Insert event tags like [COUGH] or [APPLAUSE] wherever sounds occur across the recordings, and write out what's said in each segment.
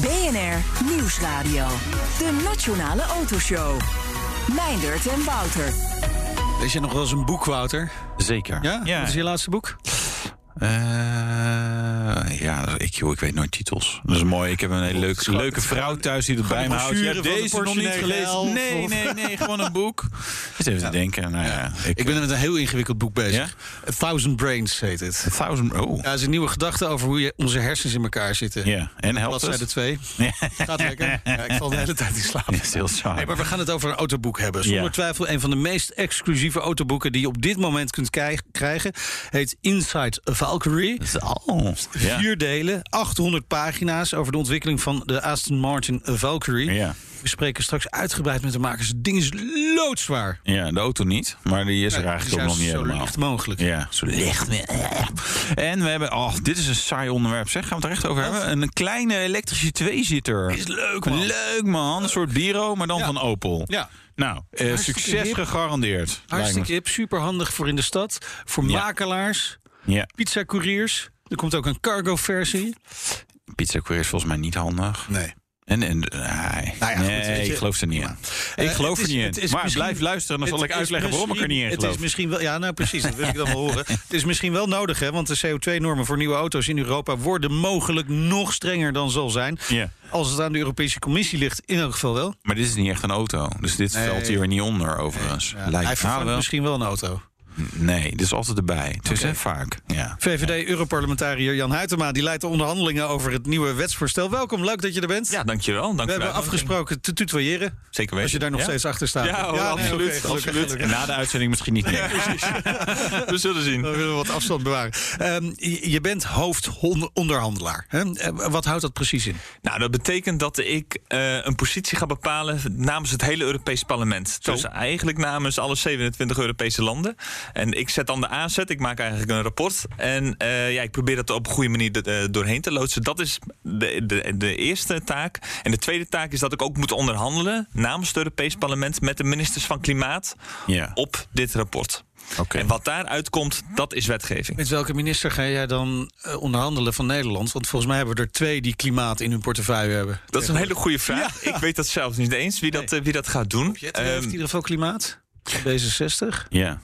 BNR Nieuwsradio. De Nationale Autoshow. Meindert en Wouter. Lees je nog wel eens een boek, Wouter? Zeker. Ja? Wat is je laatste boek? Uh, ja, ik, joh, ik weet nooit titels. Dat is mooi. Ik heb een hele leuke, leuke vrouw thuis die het bij me houdt. Je hebt deze nog niet gelezen? Nee, nee, nee. Gewoon een boek. [LAUGHS] Eens even te denken. Nou, ja, ik, ik, ben met een heel ingewikkeld boek bezig. A Thousand Brains heet het. A Thousand, oh. Ja, het is een nieuwe gedachte over hoe je onze hersens in elkaar zitten. Ja, en helpt het? de twee. Gaat lekker. Ja, ik val de hele tijd in slaap. [LAUGHS] Ja, is heel saai. Nee, maar we gaan het over een autoboek hebben. Zonder twijfel een van de meest exclusieve autoboeken... die je op dit moment kunt krijgen. Heet Inside a Valkyrie. Oh, Vier delen, 800 pagina's over de ontwikkeling van de Aston Martin Valkyrie. Ja. We spreken straks uitgebreid met de makers. Het ding is loodzwaar. Ja, de auto niet, maar die is er eigenlijk ook nog niet zo helemaal. licht mogelijk. Ja, zo licht. En we hebben, oh, dit is een saai onderwerp. Zeg, gaan we het er echt over hebben? Een kleine elektrische tweezitter. Is leuk, man. Leuk man, een soort Biro, maar dan Ja. van Opel. Ja. Nou, eh, succes hip. gegarandeerd. Hartstikke hip, superhandig voor in de stad. Voor Ja. makelaars, Ja, pizzacouriers. Er komt ook een cargo-versie. pizza courier is volgens mij niet handig. Nee. En, en nee, Nou ja, nee je- ik geloof er niet in. Ik Eh, geloof er niet het in. is Maar misschien- blijf luisteren, dan zal ik uitleggen waarom ik er niet in geloof. Het is misschien wel, ja, nou precies, dat wil ik dan wel horen. [LAUGHS] Het is misschien wel nodig, hè, want de CO2-normen voor nieuwe auto's in Europa worden mogelijk nog strenger dan zal zijn. Ja. Als het aan de Europese Commissie ligt, in elk geval wel. Maar dit is niet echt een auto. Dus dit Nee. valt hier niet onder, overigens. Ja, Lijkt hij me vervangt wel. misschien wel een auto. Nee, dit is altijd erbij. Het is Oké. hè, vaak. Ja. VVD-Europarlementariër Jan Huytema die leidt de onderhandelingen over het nieuwe wetsvoorstel. Welkom, leuk dat je er bent. Ja, dankjewel. Dank We hebben afgesproken te tutoyeren. Zeker weten. Als je daar nog Ja? steeds achter staat. Ja, hoor, nee, absoluut. absoluut. gelukkig. Na de uitzending misschien niet meer. [LAUGHS] We zullen zien. Dan willen we wat afstand bewaren. Ehm, je bent hoofdonderhandelaar. Hè? Eh, Wat houdt dat precies in? Nou, dat betekent dat ik eh, een positie ga bepalen namens het hele Europese parlement. Zo. Dus eigenlijk namens alle 27 Europese landen. En ik zet dan de aanzet. Ik maak eigenlijk een rapport. En eh, ja, ik probeer dat op een goede manier de- eh, doorheen te loodsen. Dat is de, de, de eerste taak. En de tweede taak is dat ik ook moet onderhandelen namens het Europese parlement met de ministers van Klimaat Ja. op dit rapport. Oké. En wat daaruit komt, dat is wetgeving. Met welke minister ga jij dan eh, onderhandelen van Nederland? Want volgens mij hebben we er twee die klimaat in hun portefeuille hebben. Dat is een hele goede vraag. Ik weet dat zelfs niet eens wie dat, wie dat gaat doen. Jet heeft Ehm, in ieder geval klimaat. D66. Ja.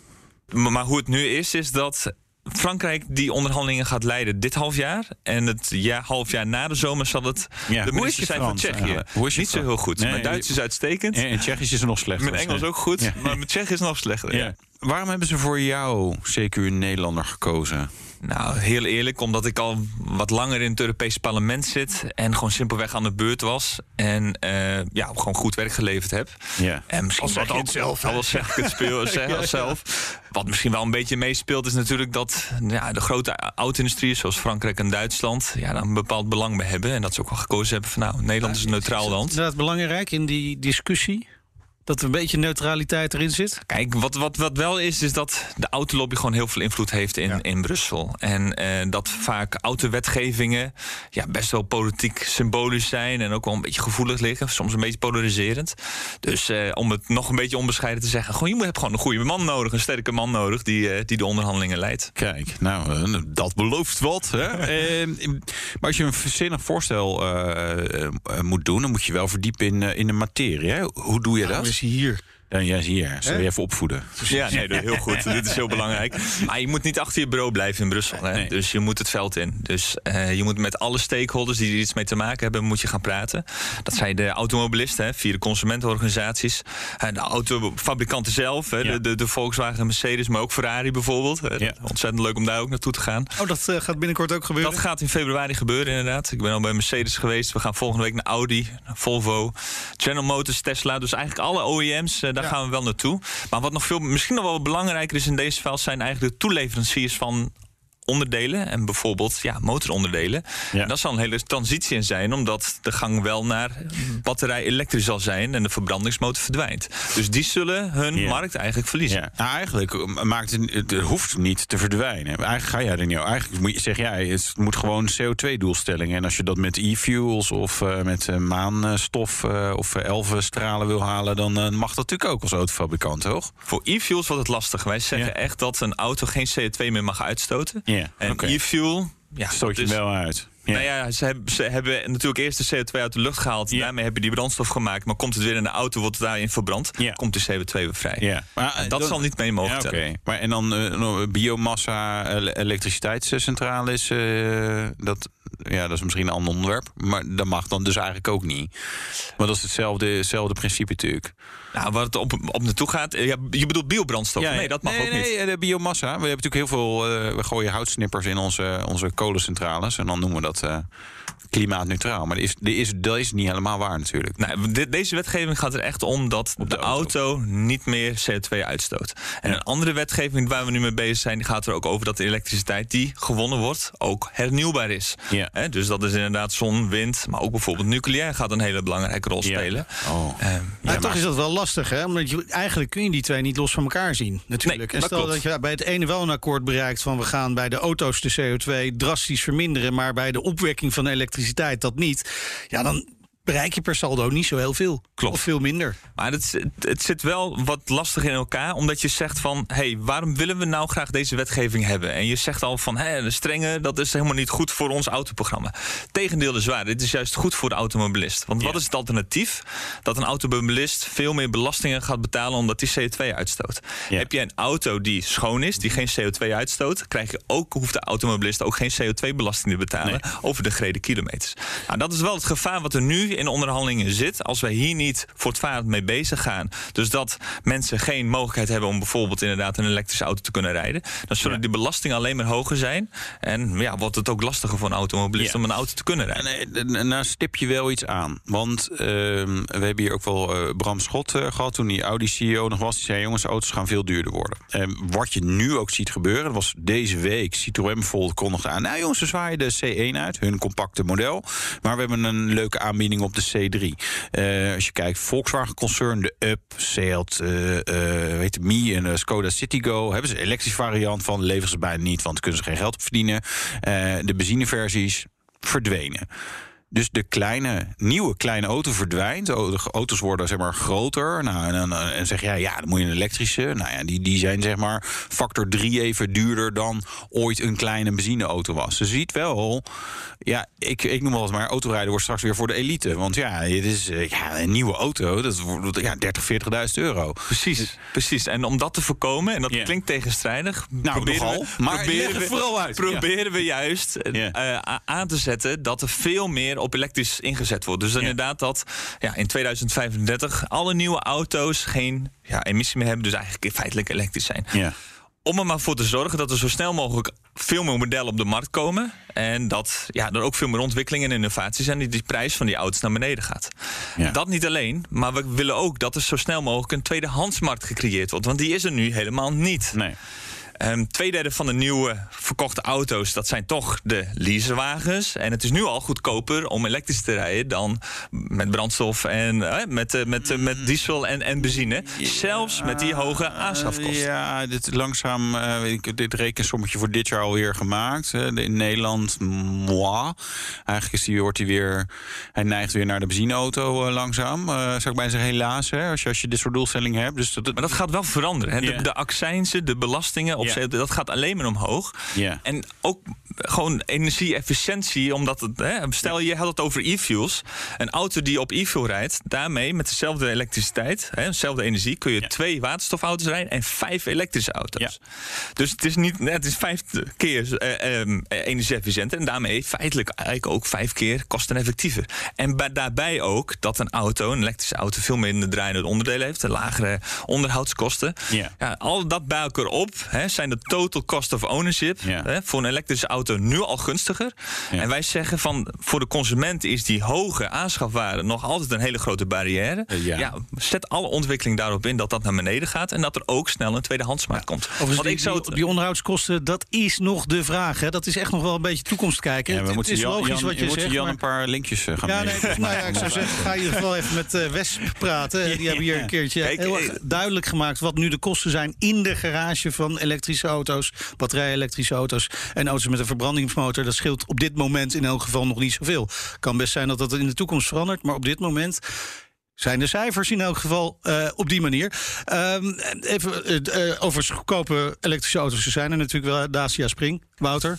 Maar, hoe het nu is, is dat Frankrijk die onderhandelingen gaat leiden dit half jaar. En het ja, half jaar na de zomer zal het Ja, de minister je zijn van Tsjechië. Hoe is Niet zo heel goed. Nee, Mijn Duits is uitstekend. En, en Tsjechisch is nog slechter. Mijn Engels ook goed. Ja. Maar mijn Tsjechisch is nog slechter. Ja. Waarom hebben ze voor jou, CQ Nederlander, gekozen? Nou, heel eerlijk, omdat ik al wat langer in het Europese parlement zit. En gewoon simpelweg aan de beurt was. En eh, ja, gewoon goed werk geleverd heb. Ja. En misschien je ook het zelf? Al zeg ik het speel, [LAUGHS] zeg, zelf. Wat misschien wel een beetje meespeelt, is natuurlijk dat ja, de grote auto-industrieën zoals Frankrijk en Duitsland ja, daar een bepaald belang bij hebben. En dat ze ook wel gekozen hebben van nou, Nederland is een neutraal land. Inderdaad belangrijk in die discussie. Dat er een beetje neutraliteit erin zit. Kijk, wat, wat, wat wel is, is dat de autolobby gewoon heel veel invloed heeft in, Ja. in Brussel. En eh, dat vaak autowetgevingen ja, best wel politiek symbolisch zijn en ook wel een beetje gevoelig liggen. Soms een beetje polariserend. Dus eh, om het nog een beetje onbescheiden te zeggen, gewoon, je hebt gewoon een goede man nodig, een sterke man nodig die, eh, die de onderhandelingen leidt. Kijk, nou, eh, dat belooft wat. Hè? [LAUGHS] Eh, maar als je een verzinnig voorstel eh, eh, moet doen... dan moet je wel verdiepen in, in de materie. Hè? Hoe doe je dat? Is hij hier? Dan, ja, hier, zal je even opvoeden. Ja, nee, heel goed. Dit is heel belangrijk. Maar je moet niet achter je bureau blijven in Brussel. Hè? Nee. Dus je moet het veld in. Dus eh, je moet met alle stakeholders die er iets mee te maken hebben, moet je gaan praten. Dat zijn de automobilisten, hè, via de consumentenorganisaties. eh, de autofabrikanten zelf, hè, Ja. de, de, de Volkswagen en Mercedes, maar ook Ferrari bijvoorbeeld. hè. Ja. Ontzettend leuk om daar ook naartoe te gaan. Oh, dat eh, gaat binnenkort ook gebeuren. Dat gaat in februari gebeuren, inderdaad. Ik ben al bij Mercedes geweest. We gaan volgende week naar Audi, naar Volvo, General Motors, Tesla. Dus eigenlijk alle OEM's, eh, daar gaan we wel naartoe. Maar wat nog veel, misschien nog wel belangrijker is in deze veld... zijn eigenlijk de toeleveranciers van onderdelen en bijvoorbeeld ja, motoronderdelen. Ja. En dat zal een hele transitie in zijn, omdat de gang wel naar batterij elektrisch zal zijn en de verbrandingsmotor verdwijnt. Dus die zullen hun markt eigenlijk verliezen. Ja, nou, eigenlijk eh, maakt het, het hoeft niet te verdwijnen. Eigenlijk ga jij er niet over. Eigenlijk zeg jij, het moet gewoon CO2-doelstellingen. En als je dat met e-fuels of eh, met eh, maanstof of uh, elfenstralen wil halen, dan mag dat natuurlijk ook als autofabrikant, toch? Voor e-fuels wordt het lastig. Wij zeggen Ja. echt dat een auto geen CO2 meer mag uitstoten. Ja, En oké. e-fuel... Ja, Stoot je dus- wel uit. Ja. Nou ja, ze hebben, ze hebben natuurlijk eerst de CO2 uit de lucht gehaald. Ja. Daarmee hebben die brandstof gemaakt. Maar komt het weer in de auto, wordt het daarin verbrand. Ja. Komt de CO2 weer vrij. Ja. Maar, eh, dat dan- zal niet mee mogen Ja. Maar en dan nog biomassa, ele- elektriciteitscentrales, eh, dat, ja, dat is misschien een ander onderwerp. Maar dat mag dan dus eigenlijk ook niet. Maar dat is hetzelfde, hetzelfde principe natuurlijk. Nou, waar het op, op naartoe gaat... eh, Ja, je bedoelt biobrandstof? nee, dat mag nee, ook nee, niet. Nee, de biomassa. We hebben natuurlijk heel veel. eh, we gooien houtsnippers in onze, onze kolencentrales. En dan noemen we dat eh, klimaatneutraal. Maar dat is, dat, is, dat is niet helemaal waar natuurlijk. Nou, deze wetgeving gaat er echt om dat de, de auto. auto. niet meer CO2 uitstoot. En een andere wetgeving waar we nu mee bezig zijn, die gaat er ook over dat de elektriciteit die gewonnen wordt ook hernieuwbaar is. Ja. Dus dat is inderdaad zon, wind, maar ook bijvoorbeeld nucleair gaat een hele belangrijke rol Ja. spelen. Oh. Ehm, Maar Ja, toch maar- is dat wel lastig, hè? Omdat je, eigenlijk kun je die twee niet los van elkaar zien, natuurlijk. Nee, en dat stel klopt. dat je bij het ene wel een akkoord bereikt van we gaan bij de auto's de CO2 drastisch verminderen, maar bij de opwekking van de elektriciteit dat niet. Ja, dan bereik je per saldo niet zo heel veel. Klopt. Of veel minder. Maar het, zit- het zit wel wat lastig in elkaar, omdat je zegt van... hé, hey, waarom willen we nou graag deze wetgeving hebben? En je zegt al van, hé, de strenge, dat is helemaal niet goed voor ons autoprogramma. Tegendeel is waar, dit is juist goed voor de automobilist. Want wat is het alternatief? Dat een automobilist veel meer belastingen gaat betalen omdat hij CO2 uitstoot. Ja. Heb je een auto die schoon is, die geen CO2 uitstoot... krijg je ook, hoeft de automobilist ook geen CO2-belasting te betalen... over de gereden kilometers. Nou, dat is wel het gevaar wat er nu in de onderhandelingen zit... als wij hier niet voortvarend mee bezig gaan. Dus dat mensen geen mogelijkheid hebben... om bijvoorbeeld inderdaad een elektrische auto te kunnen rijden... dan zullen Ja. die belastingen alleen maar hoger zijn. En ja, wordt het ook lastiger voor een automobilist Ja. om een auto te kunnen rijden. En, nou stip je wel iets aan. Want ehm, we hebben hier ook wel eh, Bram Schot eh, gehad toen die Audi-CEO nog was. Die zei, jongens, auto's gaan veel duurder worden. En wat je nu ook ziet gebeuren, dat was deze week... Citroën bijvoorbeeld kondigde aan... nou jongens, we zwaaien de C1 uit, hun compacte model. Maar we hebben een leuke aanbieding op de C3. Eh, als je kijkt, Volkswagen-concern, de Up, Seat, eh eh, weet Mi en Skoda Citigo... hebben ze een elektrische variant van, leveren ze bijna niet... want kunnen ze geen geld op verdienen. De benzineversies verdwenen. Dus de kleine, nieuwe kleine auto verdwijnt. De auto's worden zeg maar groter. Nou, en dan eh, zeg jij, ja, dan moet je een elektrische. Nou ja, die, die zijn zeg maar factor drie even duurder dan ooit een kleine benzineauto was. Dus je ziet wel, ja, ik, ik noem wel eens maar, autorijden wordt straks weer voor de elite. Want ja, het is eh, ja, een nieuwe auto, dat wordt ja, 30, 40.000 euro. Precies, precies. En om dat te voorkomen, en dat klinkt tegenstrijdig, Nou, proberen, nogal, we, maar proberen, we, vooral uit. proberen we juist eh, aan te zetten dat er veel meer op elektrisch ingezet wordt. Dus inderdaad dat ja, in 2035 alle nieuwe auto's geen ja, emissie meer hebben, dus eigenlijk feitelijk elektrisch zijn. Ja. Om er maar voor te zorgen dat er zo snel mogelijk veel meer modellen op de markt komen. En dat ja, er ook veel meer ontwikkelingen en innovaties zijn die die prijs van die auto's naar beneden gaat. Ja. Dat niet alleen, maar we willen ook dat er zo snel mogelijk een tweedehandsmarkt gecreëerd wordt. Want die is er nu helemaal niet. Nee. Ehm tweederde van de nieuwe verkochte auto's, dat zijn toch de leasewagens. En het is nu al goedkoper om elektrisch te rijden dan met brandstof en eh, met, eh, met, eh, met diesel en, en benzine. Zelfs met die hoge aanschafkosten. Ja, dit langzaam. ik, dit rekensommetje voor dit jaar alweer gemaakt. In Nederland, moi. Eigenlijk is die, wordt hij weer. Hij neigt weer naar de benzineauto langzaam. Eh, zou ik bijna zeggen, helaas. Hè, als, je, als je dit soort doelstellingen hebt. Dus dat, Maar dat gaat wel veranderen. Hè? De, de accijnsen, de belastingen op Ja. CO2, dat gaat alleen maar omhoog. Ja. En ook gewoon energie-efficiëntie, omdat het, hè, stel je had het over e-fuels. Een auto die op e-fuel rijdt, daarmee met dezelfde elektriciteit, hè, dezelfde energie, kun je Ja. twee waterstofauto's rijden en vijf elektrische auto's. Dus het is niet, het is vijf keer eh, ehm, energie-efficiënt en daarmee feitelijk eigenlijk ook vijf keer kosteneffectiever. En bij- daarbij ook dat een auto, een elektrische auto, veel minder draaiende onderdelen heeft, en lagere onderhoudskosten. Ja. al dat bij elkaar op hè, zijn de total cost of ownership hè, voor een elektrische auto auto nu al gunstiger. En wij zeggen van voor de consument is die hoge aanschafwaarde nog altijd een hele grote barrière. Ja. ja. zet alle ontwikkeling daarop in dat dat naar beneden gaat en dat er ook snel een tweedehandsmarkt komt. Overigens, Want die, ik zou die, die onderhoudskosten, dat is nog de vraag. Hè? Dat is echt nog wel een beetje toekomst kijken. Ja, we het, moeten het is Jan, logisch Jan, wat je, je zegt. Jan maar- een paar linkjes eh, gaan Ja, nee, nou ja, ik zou zeggen, ga in ieder geval even met eh Wesp praten. Die hebben hier een keertje Kijk, heel eh, erg duidelijk gemaakt... wat nu de kosten zijn in de garage van elektrische auto's... batterij-elektrische auto's en auto's met een verbrandingsmotor. Dat scheelt op dit moment in elk geval nog niet zoveel. Kan best zijn dat dat in de toekomst verandert, maar op dit moment... Zijn de cijfers in elk geval eh, op die manier. Ehm, even eh, eh, over goedkope elektrische auto's. Er zijn er natuurlijk wel. Dacia Spring. Wouter.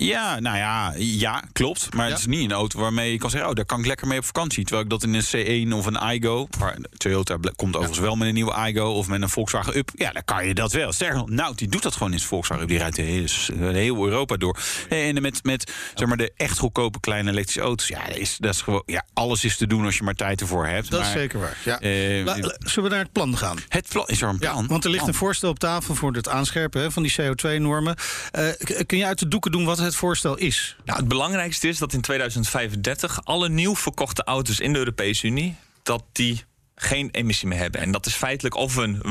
Ja, nou ja, ja, klopt. Maar Ja. het is niet een auto waarmee je kan zeggen... oh, daar kan ik lekker mee op vakantie. Terwijl ik dat in een C1 of een Igo... waar Toyota komt overigens wel met een nieuwe Igo... of met een Volkswagen Up, ja, dan kan je dat wel. Sterker nog, nou, die doet dat gewoon in zijn Volkswagen Up. Die rijdt s- heel Europa door. En met, met zeg maar, de echt goedkope kleine elektrische auto's... ja, dat is, dat is gewoon, ja, alles is te doen als je maar tijd ervoor hebt. Dat is zeker waar. Ja. eh, La- zullen we naar het plan gaan? het plan, is er een Ja, plan? want er ligt Plan. een voorstel op tafel voor het aanscherpen hè, van die CO2-normen. Eh, kun je uit de doeken doen wat het voorstel is? Nou, het belangrijkste is dat in 2035 alle nieuw verkochte auto's in de Europese Unie dat die geen emissie meer hebben. En dat is feitelijk of een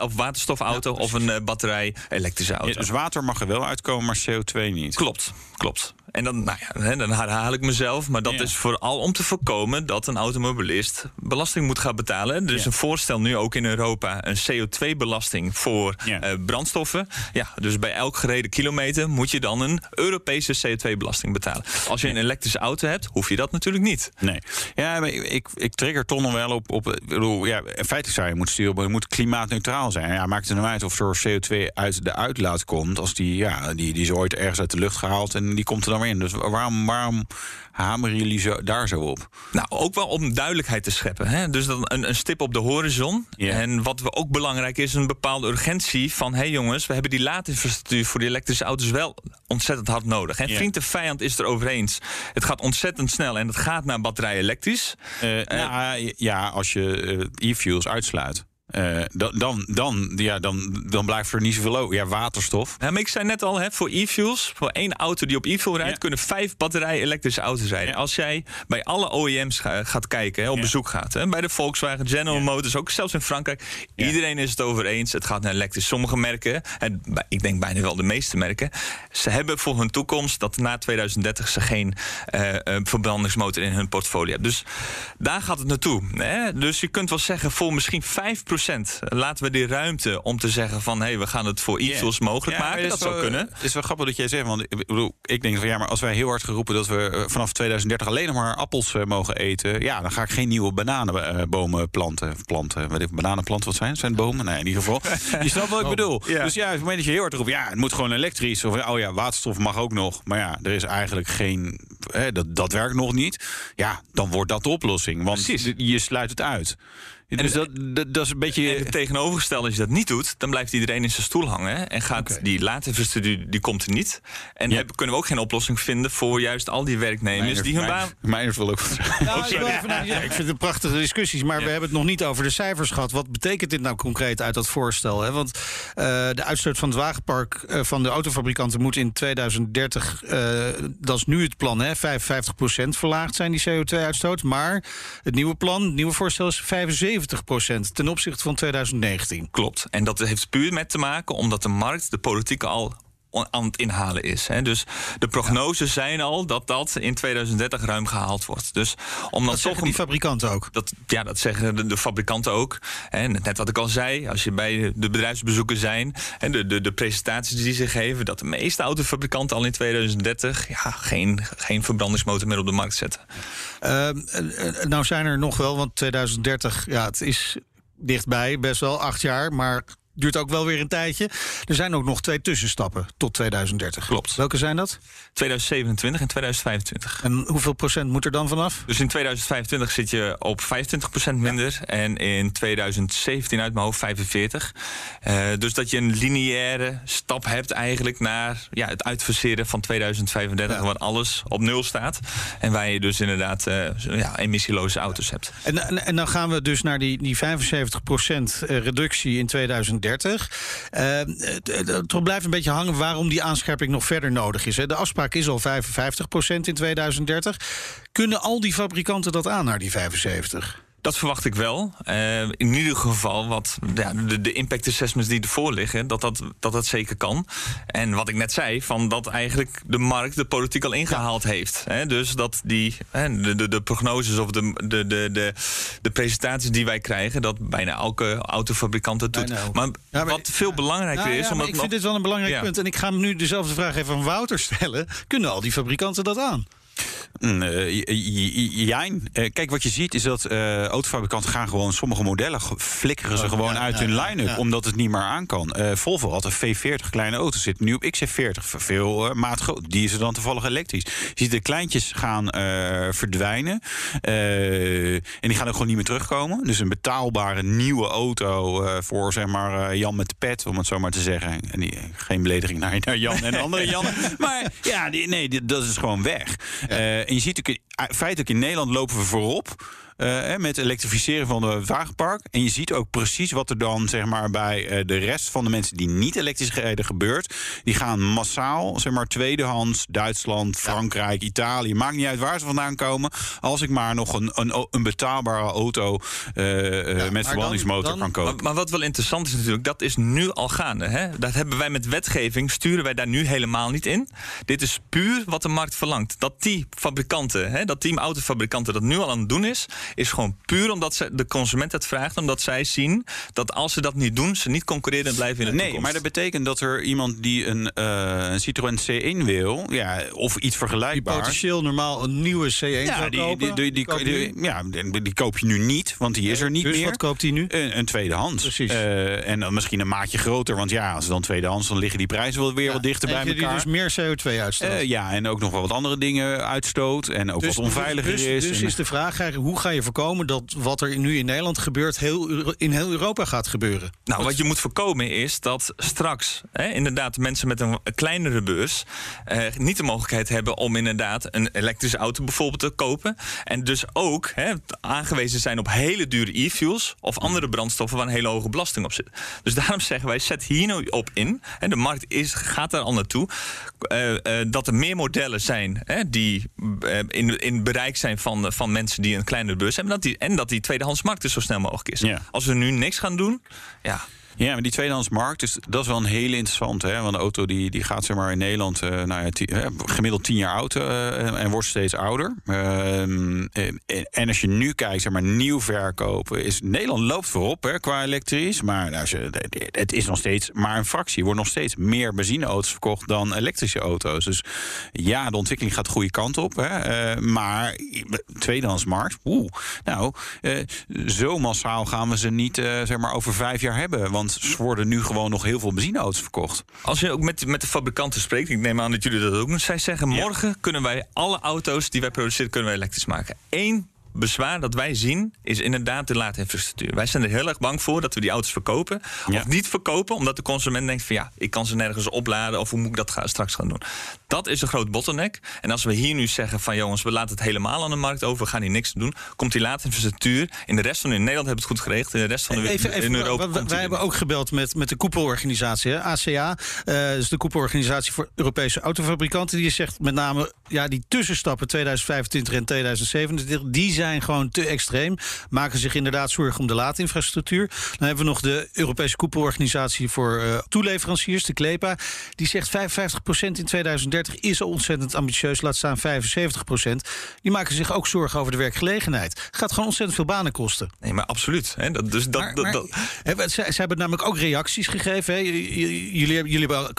of waterstofauto of een eh, batterij-elektrische auto. Ja, dus water mag er wel uitkomen, maar CO2 niet. Klopt, klopt. En dan, nou ja, dan herhaal ik mezelf. Maar dat Ja. is vooral om te voorkomen dat een automobilist belasting moet gaan betalen. Er is Ja. een voorstel nu ook in Europa, een CO2-belasting voor Ja. eh, brandstoffen. Ja, dus bij elk gereden kilometer moet je dan een Europese CO2-belasting betalen. Als je een elektrische auto hebt, hoef je dat natuurlijk niet. Nee. Ja, maar ik, ik trigger toch nog wel op. op ik bedoel, ja, feitelijk zou je moeten sturen, maar je moet klimaatneutraal zijn. Ja, maakt het nou uit of er CO2 uit de uitlaat komt. Als die, ja, die, die is ooit ergens uit de lucht gehaald en die komt er dan in. Dus waarom, waarom hameren jullie zo, daar zo op? Nou, ook wel om duidelijkheid te scheppen. Hè? Dus dan een, een stip op de horizon. En wat we ook belangrijk is, een bepaalde urgentie van... hé hey jongens, we hebben die laadinfrastructuur voor die elektrische auto's wel ontzettend hard nodig. En Ja. vriend en vijand is er over eens. Het gaat ontzettend snel en het gaat naar batterij elektrisch. Eh, nou, ja, als je eh, e-fuels uitsluit. Eh, dan, dan, dan, ja, dan, dan blijft er niet zoveel over. Ja, waterstof. Ja, maar ik zei net al, hè, voor e-fuels, voor één auto die op e-fuel rijdt... Ja. kunnen vijf batterij-elektrische auto's rijden. Ja. Als jij bij alle OEM's ga- gaat kijken, hè, op bezoek gaat... Hè, bij de Volkswagen, General Motors, ook zelfs in Frankrijk... Iedereen is het over eens, het gaat naar elektrisch. Sommige merken, en ik denk bijna wel de meeste merken... ze hebben voor hun toekomst dat na 2030 ze geen eh, eh, verbrandingsmotor in hun portfolio hebben. Dus daar gaat het naartoe. Hè? Dus je kunt wel zeggen, voor misschien 5% laten we die ruimte... om te zeggen van, hé, we gaan het voor e-fuels mogelijk Ja, maken. Dat zou wel- kunnen. Het is wel grappig dat jij zegt, want ik bedoel, ik denk van ja, maar als wij heel hard geroepen dat we eh, vanaf 2030 alleen nog maar appels eh, mogen eten, ja, dan ga ik geen nieuwe bananenbomen planten. Of planten, weet ik, bananenplanten wat zijn? het? Zijn bomen? Nee, in ieder geval. [LAUGHS] Je snapt wat ik bedoel. Ja. Dus ja, op het moment dat je heel hard roept, ja, het moet gewoon elektrisch. Of oh ja, waterstof mag ook nog. Maar ja, er is eigenlijk geen, hè, dat, dat werkt nog niet. Ja, dan wordt dat de oplossing. Want Precies. je sluit het uit. Dus dat, dat, dat is een beetje. En tegenovergestelde, als je dat niet doet, dan blijft iedereen in zijn stoel hangen. En gaat die laadinfrastructuur, die komt er niet. En Ja. hebben- kunnen we ook geen oplossing vinden voor juist al die werknemers die hun baan. Wil ook. Nou, [LAUGHS] ik, wil even naar- ja, ik vind het prachtige discussies, maar we hebben het nog niet over de cijfers gehad. Wat betekent dit nou concreet uit dat voorstel? Hè? Want eh, de uitstoot van het wagenpark eh, van de autofabrikanten moet in 2030, eh, dat is nu het plan, hè, 55% verlaagd zijn die CO2-uitstoot. Maar het nieuwe plan, het nieuwe voorstel is 75% ten opzichte van 2019. Klopt. En dat heeft puur met te maken omdat de markt de politiek al aan het inhalen is. Hè. Dus de prognoses zijn al dat dat in 2030 ruim gehaald wordt. Dus om dan Dat toch zeggen die fabrikanten ook. Dat, ja, dat zeggen de, de fabrikanten ook. En net wat ik al zei, als je bij de bedrijfsbezoeken zijn... en de, de, de presentaties die ze geven... dat de meeste autofabrikanten al in 2030... Ja, geen, geen verbrandingsmotor meer op de markt zetten. Eh, nou zijn er nog wel, want 2030, ja, het is dichtbij, best wel acht jaar, maar duurt ook wel weer een tijdje. Er zijn ook nog twee tussenstappen tot 2030. Klopt. Welke zijn dat? 2027 en 2025. En hoeveel procent moet er dan vanaf? Dus in 2025 zit je op 25% minder. En in 2017 uit mijn hoofd 45. Eh, dus dat je een lineaire stap hebt eigenlijk naar ja, het uitfaseren van 2035. Ja. Waar alles op nul staat. En waar je dus inderdaad eh, ja, emissieloze auto's hebt. En, en, en dan gaan we dus naar die, die 75% reductie in 2030. 2030. Uh, het blijft een beetje hangen waarom die aanscherping nog verder nodig is. De afspraak is al 55% in 2030. Kunnen al die fabrikanten dat aan naar die 75? Dat verwacht ik wel. Uh, in ieder geval wat ja, de, de, impact assessments die ervoor liggen, dat dat, dat dat zeker kan. En wat ik net zei, van dat eigenlijk de markt de politiek al ingehaald heeft. Hè? Dus dat die hè, de, de, de, prognoses of de, de, de, de, de presentaties die wij krijgen, dat bijna elke autofabrikant het doet. Maar, maar, wat veel belangrijker is. Omdat ik vind dit wel een belangrijk punt. En ik ga nu dezelfde vraag even aan Wouter stellen. Kunnen al die fabrikanten dat aan? Uh, kijk, wat je ziet is dat uh, autofabrikanten gaan gewoon sommige modellen flikkeren ze oh, gewoon uit hun line-up, omdat het niet meer aan kan. Uh, Volvo had een V40 kleine auto, zit nu op XC40, veel uh, maat groot. Die is er dan toevallig elektrisch. Je ziet de kleintjes gaan verdwijnen en die gaan ook gewoon niet meer terugkomen. Dus een betaalbare nieuwe auto voor zeg maar Jan met de pet, om het zo maar te zeggen. En die, geen belediging naar, naar Jan en andere [LAUGHS] Jan. maar ja, die, nee, die, dat is gewoon weg. Uh, en je ziet ook feitelijk in Nederland lopen we voorop. Uh, met elektrificeren van het wagenpark. En je ziet ook precies wat er dan zeg maar, bij uh, de rest van de mensen die niet elektrisch rijden gebeurt. Die gaan massaal, zeg maar, tweedehands, Duitsland, Frankrijk, ja. Italië. Maakt niet uit waar ze vandaan komen. Als ik maar nog een, een, een betaalbare auto uh, ja, met verbrandingsmotor kan kopen. Maar, maar, wat wel interessant is natuurlijk, dat is nu al gaande. Hè? Dat hebben wij met wetgeving, sturen wij daar nu helemaal niet in. Dit is puur wat de markt verlangt. Dat die fabrikanten, hè, dat team autofabrikanten dat nu al aan het doen is is gewoon puur omdat ze, de consument het vraagt. Omdat zij zien dat als ze dat niet doen, ze niet concurrerend blijven in de nee, toekomst. Nee, maar dat betekent dat er iemand die een, uh, een Citroën C1 wil, ja, of iets vergelijkbaars. Die potentieel normaal een nieuwe C1 ja, zou die, kopen. Die, die, die, ja, die koop je nu niet, want die is er niet dus meer. wat koopt hij nu? Een, een tweedehands. Precies. Uh, en dan misschien een maatje groter, want ja, als het dan tweedehands, dan liggen die prijzen wel weer ja, wat dichter bij elkaar. die dus meer CO2 uitstoot. Uh, ja, en ook nog wel wat andere dingen uitstoot en ook dus, wat onveiliger dus, is. Dus is de vraag hoe ga je voorkomen dat wat er nu in Nederland gebeurt, heel, in heel Europa gaat gebeuren. Nou, wat je moet voorkomen is dat straks hè, inderdaad mensen met een kleinere beurs eh, niet de mogelijkheid hebben om inderdaad een elektrische auto bijvoorbeeld te kopen. En dus ook hè, aangewezen zijn op hele dure e-fuels of andere brandstoffen waar een hele hoge belasting op zit. Dus daarom zeggen wij, zet hier nou op in. En de markt is, gaat daar al naartoe. Uh, uh, dat er meer modellen zijn hè, die uh, in, in bereik zijn van, van mensen die een kleinere beurs hebben. Dat die, en dat die tweedehandsmarkt dus zo snel mogelijk is. Ja. Als we nu niks gaan doen, ja, ja, maar die tweedehandsmarkt, is, dat is wel een hele interessante. Hè? Want de auto die, die gaat zeg maar, in Nederland uh, nou ja, tien, gemiddeld tien jaar oud uh, en wordt steeds ouder. Ehm, en als je nu kijkt, zeg maar, nieuw verkopen, is Nederland loopt voorop hè, qua elektrisch. Maar je, het is nog steeds maar een fractie. Er wordt nog steeds meer benzineauto's verkocht dan elektrische auto's. Dus ja, de ontwikkeling gaat de goede kant op. Hè? maar tweedehandsmarkt, oeh, nou, zo massaal gaan we ze niet zeg maar, over vijf jaar hebben. Want er worden nu gewoon nog heel veel benzineauto's verkocht. Als je ook met, met de fabrikanten spreekt, ik neem aan dat jullie dat ook doen. Zij zeggen: morgen kunnen wij alle auto's die wij produceren, kunnen wij elektrisch maken. Eén bezwaar dat wij zien is inderdaad de laadinfrastructuur. Wij zijn er heel erg bang voor dat we die auto's verkopen. Of niet verkopen, omdat de consument denkt van ja, ik kan ze nergens opladen of hoe moet ik dat straks gaan doen. Dat is een groot bottleneck. En als we hier nu zeggen van jongens, we laten het helemaal aan de markt over, we gaan hier niks doen, komt die laadinfrastructuur in de rest van in Nederland hebben het goed geregeld, in de rest van de even, in Europa. Wij, wij hebben ook gebeld met, met de koepelorganisatie, hè, ACA, uh, dus de koepelorganisatie voor Europese autofabrikanten. Die zegt met name ja, die tussenstappen 2025 en 2027, die zijn zijn gewoon te extreem. Maken zich inderdaad zorgen om de laadinfrastructuur. Dan hebben we nog de Europese koepelorganisatie voor uh, toeleveranciers, de CLEPA. Die zegt 55% in 2030 is al ontzettend ambitieus. Laat staan 75%. Die maken zich ook zorgen over de werkgelegenheid. Gaat gewoon ontzettend veel banen kosten. Nee, maar absoluut. Hè? Dat, dus dat, maar, maar, dat, dat... Ze, ze, hebben namelijk ook reacties gegeven. Hè? Jullie, jullie hebben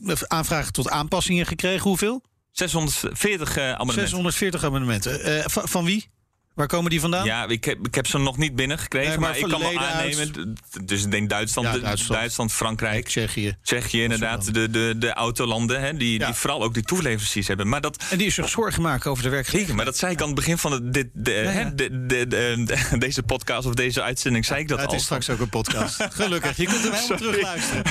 uh, aanvragen tot aanpassingen gekregen. Hoeveel? 640 uh, abonnementen. 640 abonnementen. Uh, van, van wie? Waar komen die vandaan? Ja, ik heb, ik heb ze nog niet binnengekregen. Nee, maar, maar ik kan wel aannemen. Uit... Dus ik denk Duitsland, ja, Duitsland, Duitsland, Frankrijk. Tsjechië. Tsjechië, inderdaad. De, de, de autolanden. Hè, die, ja. die vooral ook die toeleveranciers hebben. Maar dat, en die is zich zorgen maken over de werkgelegenheid. Maar dat zei ik aan het begin van de, de, de, de, de, [LAUGHS] de, deze podcast of deze uitzending. Zei ik dat het al. is straks ook een podcast. [LAUGHS] Gelukkig. Je kunt hem helemaal terug luisteren.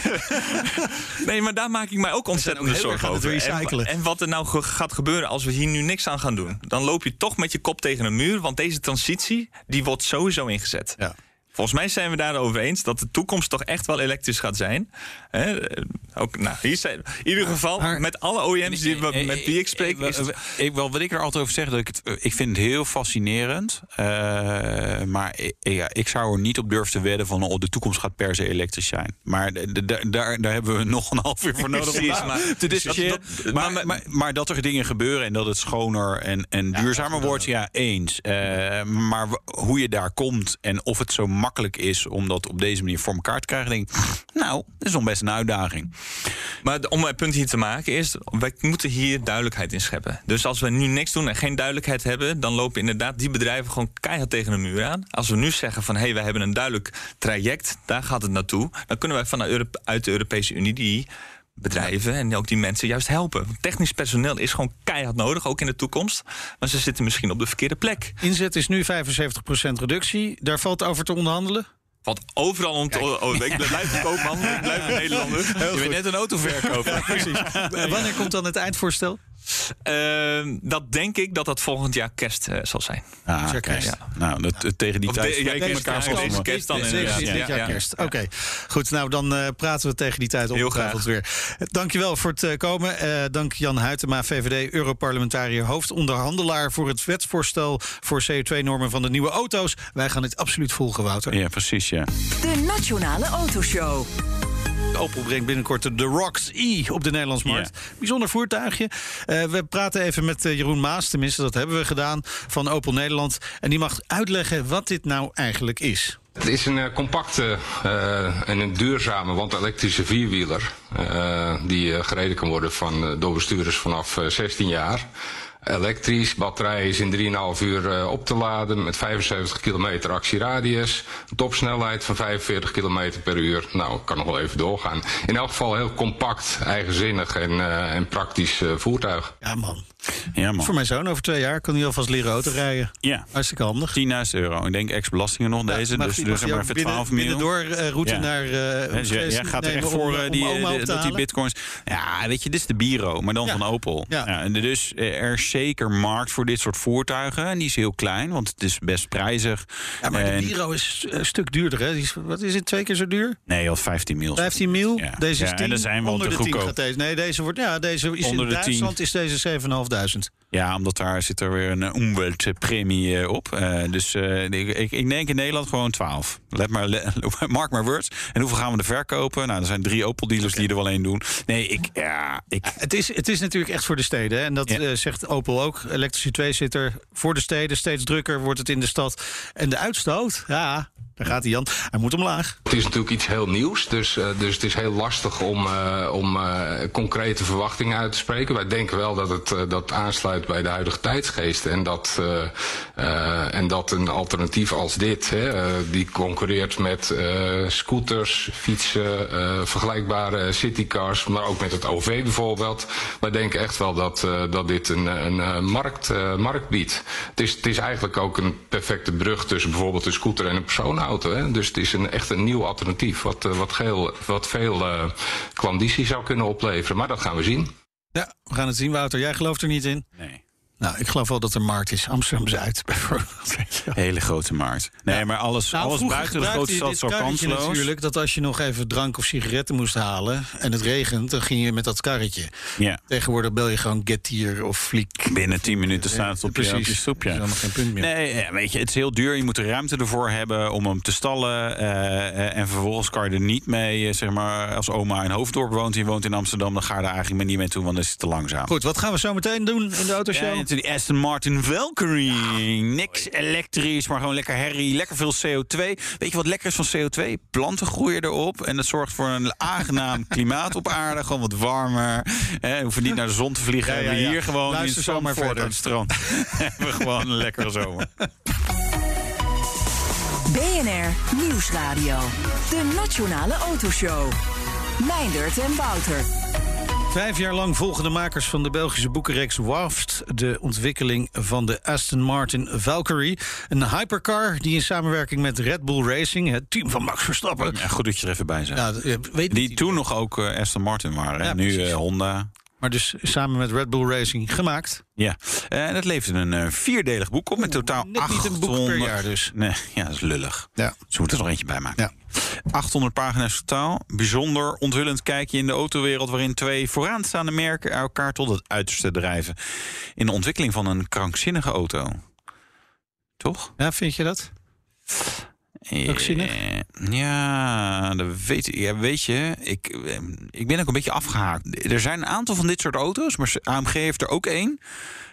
[LAUGHS] nee, maar daar maak ik mij ook ontzettend zorgen over. En, en wat er nou gaat gebeuren als we hier nu niks aan gaan doen. Dan loop je toch met je kop tegen een muur. Want deze transitie die wordt sowieso ingezet. Ja. Volgens mij zijn we daarover eens dat de toekomst toch echt wel elektrisch gaat zijn. Ook, nou, hier zijn, in ieder geval, met alle OEM's die, met wie ik spreek. Is het... ik, wel, wat ik er altijd over zeg, dat ik, het, ik vind het heel fascinerend. Uh, maar ik, ja, ik zou er niet op durven te wedden van oh, de toekomst gaat per se elektrisch zijn. Maar daar, daar hebben we nog een half uur voor nodig Precies, om maar, te discussiëren. Maar, maar, maar, maar, dat er dingen gebeuren en dat het schoner en, en duurzamer wordt, ja, eens. Uh, maar hoe je daar komt en of het zo makkelijk is om dat op deze manier voor elkaar te krijgen, denk ik, nou, dat is nog best een uitdaging. Maar om een punt hier te maken is, wij moeten hier duidelijkheid in scheppen. Dus als we nu niks doen en geen duidelijkheid hebben, dan lopen inderdaad die bedrijven gewoon keihard tegen de muur aan. Als we nu zeggen van hé, hey, wij hebben een duidelijk traject, daar gaat het naartoe, dan kunnen wij vanuit de Europese Unie die bedrijven en ook die mensen juist helpen. Technisch personeel is gewoon keihard nodig, ook in de toekomst. Maar ze zitten misschien op de verkeerde plek. Inzet is nu 75% reductie. Daar valt over te onderhandelen? Valt overal om te... Oh, ik blijf koopman, ik blijf een [LAUGHS] Nederlander. Je bent net een auto verkopen. [LAUGHS] precies. [LAUGHS] Wanneer komt dan het eindvoorstel? Uh, dat denk ik dat dat volgend jaar kerst uh, zal zijn. Ah, kerst. Ja. Nou, dat, tegen die of tijd de, ja, elkaar kerst, deze kerst dan. Deze, ja, ja, kerst. Oké, okay. goed. Nou, dan uh, praten we tegen die tijd ongetwijfeld weer. Dankjewel voor het uh, komen. dank Jan Huytema, VVD, Europarlementariër, hoofdonderhandelaar voor het wetsvoorstel voor CO2-normen van de nieuwe auto's. Wij gaan dit absoluut volgen, Wouter. Ja, precies, ja. De Nationale Autoshow. Opel brengt binnenkort de Rocks E op de Nederlandse markt. Bijzonder voertuigje. Uh, we praten even met uh, Jeroen Maas, tenminste dat hebben we gedaan, van Opel Nederland. En die mag uitleggen wat dit nou eigenlijk is. Het is een uh, compacte en een duurzame, want elektrische vierwieler. die gereden kan worden van, door bestuurders vanaf 16 jaar elektrisch. Batterij is in 3,5 uur uh, op te laden met 75 kilometer actieradius. Topsnelheid van 45 kilometer per uur. Nou, kan nog wel even doorgaan. In elk geval heel compact, eigenzinnig en, uh, en praktisch uh, voertuig. Ja man. Ja, man. Voor mijn zoon over twee jaar kan hij alvast leren auto rijden. Ja. Hartstikke handig. 10.000 euro. Ik denk ex-belastingen nog deze. dus dus maar even 12 miljoen. door uh, route ja. naar... Uh, dus jij gaat er echt voor uh, die, dat die bitcoins... Ja, weet je, dit is de Biro, maar dan ja. van Opel. Ja. ja. dus er is zeker markt voor dit soort voertuigen. En die is heel klein, want het is best prijzig. Ja, maar en... de Biro is een stuk duurder, hè? Is, wat is het, twee keer zo duur? Nee, al 15 mil. 15 mil? Deze is 10. En er zijn wel onder de 10 gaat deze. Nee, deze wordt... Ja, deze is onder in Duitsland is deze 7.500. Ja, omdat daar zit er weer een umweltpremie eh, op. Uh, dus uh, ik, ik denk in Nederland gewoon 12. Let maar, [LAUGHS] mark maar words. En hoeveel gaan we er verkopen? Nou, er zijn drie Opel dealers okay. die er wel één doen. Nee, ik, ja, ik... Het, is, het is natuurlijk echt voor de steden. Hè? En dat ja. zegt Opel ook. Elektrische tweezitter voor de steden. Steeds drukker wordt het in de stad. En de uitstoot, ja, daar gaat hij Jan. Hij moet omlaag. Het is natuurlijk iets heel nieuws. Dus, uh, dus het is heel lastig om, uh, om uh, concrete verwachtingen uit te spreken. Wij denken wel dat het dat aansluit bij de huidige tijdsgeest. En dat, en dat een alternatief als dit, hè, die concurreert met scooters, fietsen, vergelijkbare citycars, maar ook met het OV bijvoorbeeld. Wij denken echt wel dat, dat dit een, een markt, markt biedt. Het is, het is eigenlijk ook een perfecte brug tussen bijvoorbeeld een scooter en een persoon auto. Hè? Dus het is een, echt een nieuw alternatief. Wat, uh, wat, geel, wat veel uh, klanditie zou kunnen opleveren. Maar dat gaan we zien. Ja, we gaan het zien, Wouter. Jij gelooft er niet in? Nee. Nou, ik geloof wel dat er markt is. Amsterdam-Zuid [LAUGHS] bijvoorbeeld. Hele grote markt. Nee, maar alles, nou, alles buiten de grote stad zo kansloos. natuurlijk dat als je nog even drank of sigaretten moest halen... en het regent, dan ging je met dat karretje. Ja. Tegenwoordig bel je gewoon Getir of Fliek. Binnen 10 minuten staat het op, Precies. je, op je stoep. Ja. Dat is geen punt meer. Nee, ja, weet je, het is heel duur. Je moet de ruimte ervoor hebben om hem te stallen. Uh, en vervolgens kan je er niet mee, zeg maar... als oma in Hoofddorp woont, die woont in Amsterdam... dan ga je daar eigenlijk niet mee toe, want dan is het te langzaam. Goed, wat gaan we zo meteen doen in de autoshow? Ja, die Aston Martin Valkyrie. Niks elektrisch, maar gewoon lekker herrie. Lekker veel CO2. Weet je wat lekker is van CO2? Planten groeien erop. En dat zorgt voor een aangenaam [LAUGHS] klimaat op aarde. Gewoon wat warmer. We hoeven niet naar de zon te vliegen. Ja, ja, ja. We hier gewoon Luister in Zandvoort aan het strand. [LAUGHS] hebben we gewoon een lekkere zomer. BNR Nieuwsradio. De Nationale Autoshow. Meindert en Wouter. Vijf jaar lang volgen de makers van de Belgische boekenreeks WAFT de ontwikkeling van de Aston Martin Valkyrie. Een hypercar die in samenwerking met Red Bull Racing, het team van Max Verstappen. Ja, goed dat je er even bij bent. Ja, die toen nog ook uh, Aston Martin waren. Ja, nu uh, Honda. Maar dus samen met Red Bull Racing gemaakt. Ja, en het levert een uh, vierdelig boek op met totaal net 800... niet een boek per jaar dus. Nee, [LAUGHS] ja, dat is lullig. Ja. Ze moeten er nog eentje bij maken. Ja. 800 pagina's totaal. Bijzonder onthullend kijkje in de autowereld... waarin twee vooraanstaande merken elkaar tot het uiterste drijven... in de ontwikkeling van een krankzinnige auto. Toch? Ja, vind je dat? Eh, Ja, dat weet, ja, weet je, ik, eh, ik ben ook een beetje afgehaakt. Er zijn een aantal van dit soort auto's, maar AMG heeft er ook één.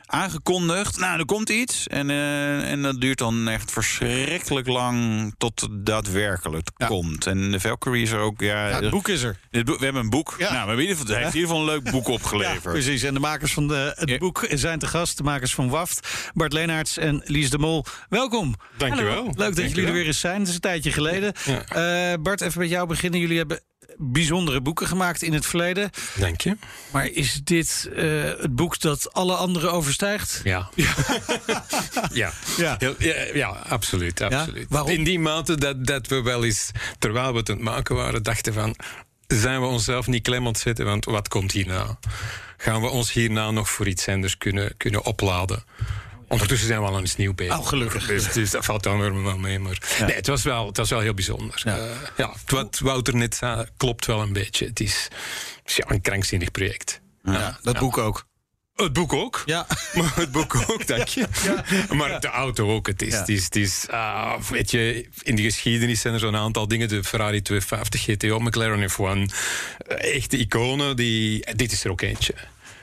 Aangekondigd, nou, er komt iets. En, eh, en dat duurt dan echt verschrikkelijk lang tot het daadwerkelijk Ja. komt. En de Valkyrie is er ook, ja... Ja, het boek is er. dit boek- we hebben een boek. Ja. Nou, we hebben in ieder geval, hij heeft in ieder geval een leuk boek Ja, opgeleverd. precies. En de makers van de, het Ja. boek zijn te gast. De makers van WAFT, Bart Leenaerts en Lies de Mol. Welkom. Dankjewel. Hallo. Leuk dat jullie er weer eens zijn. Het is een tijdje geleden. Eh, Bart, even met jou beginnen. Jullie hebben bijzondere boeken gemaakt in het verleden. Dank je. Maar is dit eh, het boek dat alle andere overstijgt? [LAUGHS] Ja. ja. Ja. Ja, ja, absoluut. absoluut. Waarom? In die mate dat, dat we wel eens, terwijl we het aan het maken waren, dachten van... zijn we onszelf niet klem aan het zetten, want wat komt hierna? Gaan we ons hierna nog voor iets anders kunnen, kunnen opladen? Ondertussen zijn we al aan iets nieuw bezig. Oh, gelukkig. Dus, dus dat valt dan weer wel mee. Maar nee, het was wel, het was wel heel bijzonder. Ja. Ja. ja, wat Wouter net zei, klopt wel een beetje. Het is, het is ja, een krankzinnig project. Ja, dat boek ook. Het boek ook. Ja. [LAUGHS] Maar het boek ook, dank je. Maar de auto ook. Het is, Ja. het is, het is ah, weet je, in de geschiedenis zijn er zo'n aantal dingen. De Ferrari 250 GTO, McLaren F1. eh, Echte iconen. Die, dit is er ook eentje.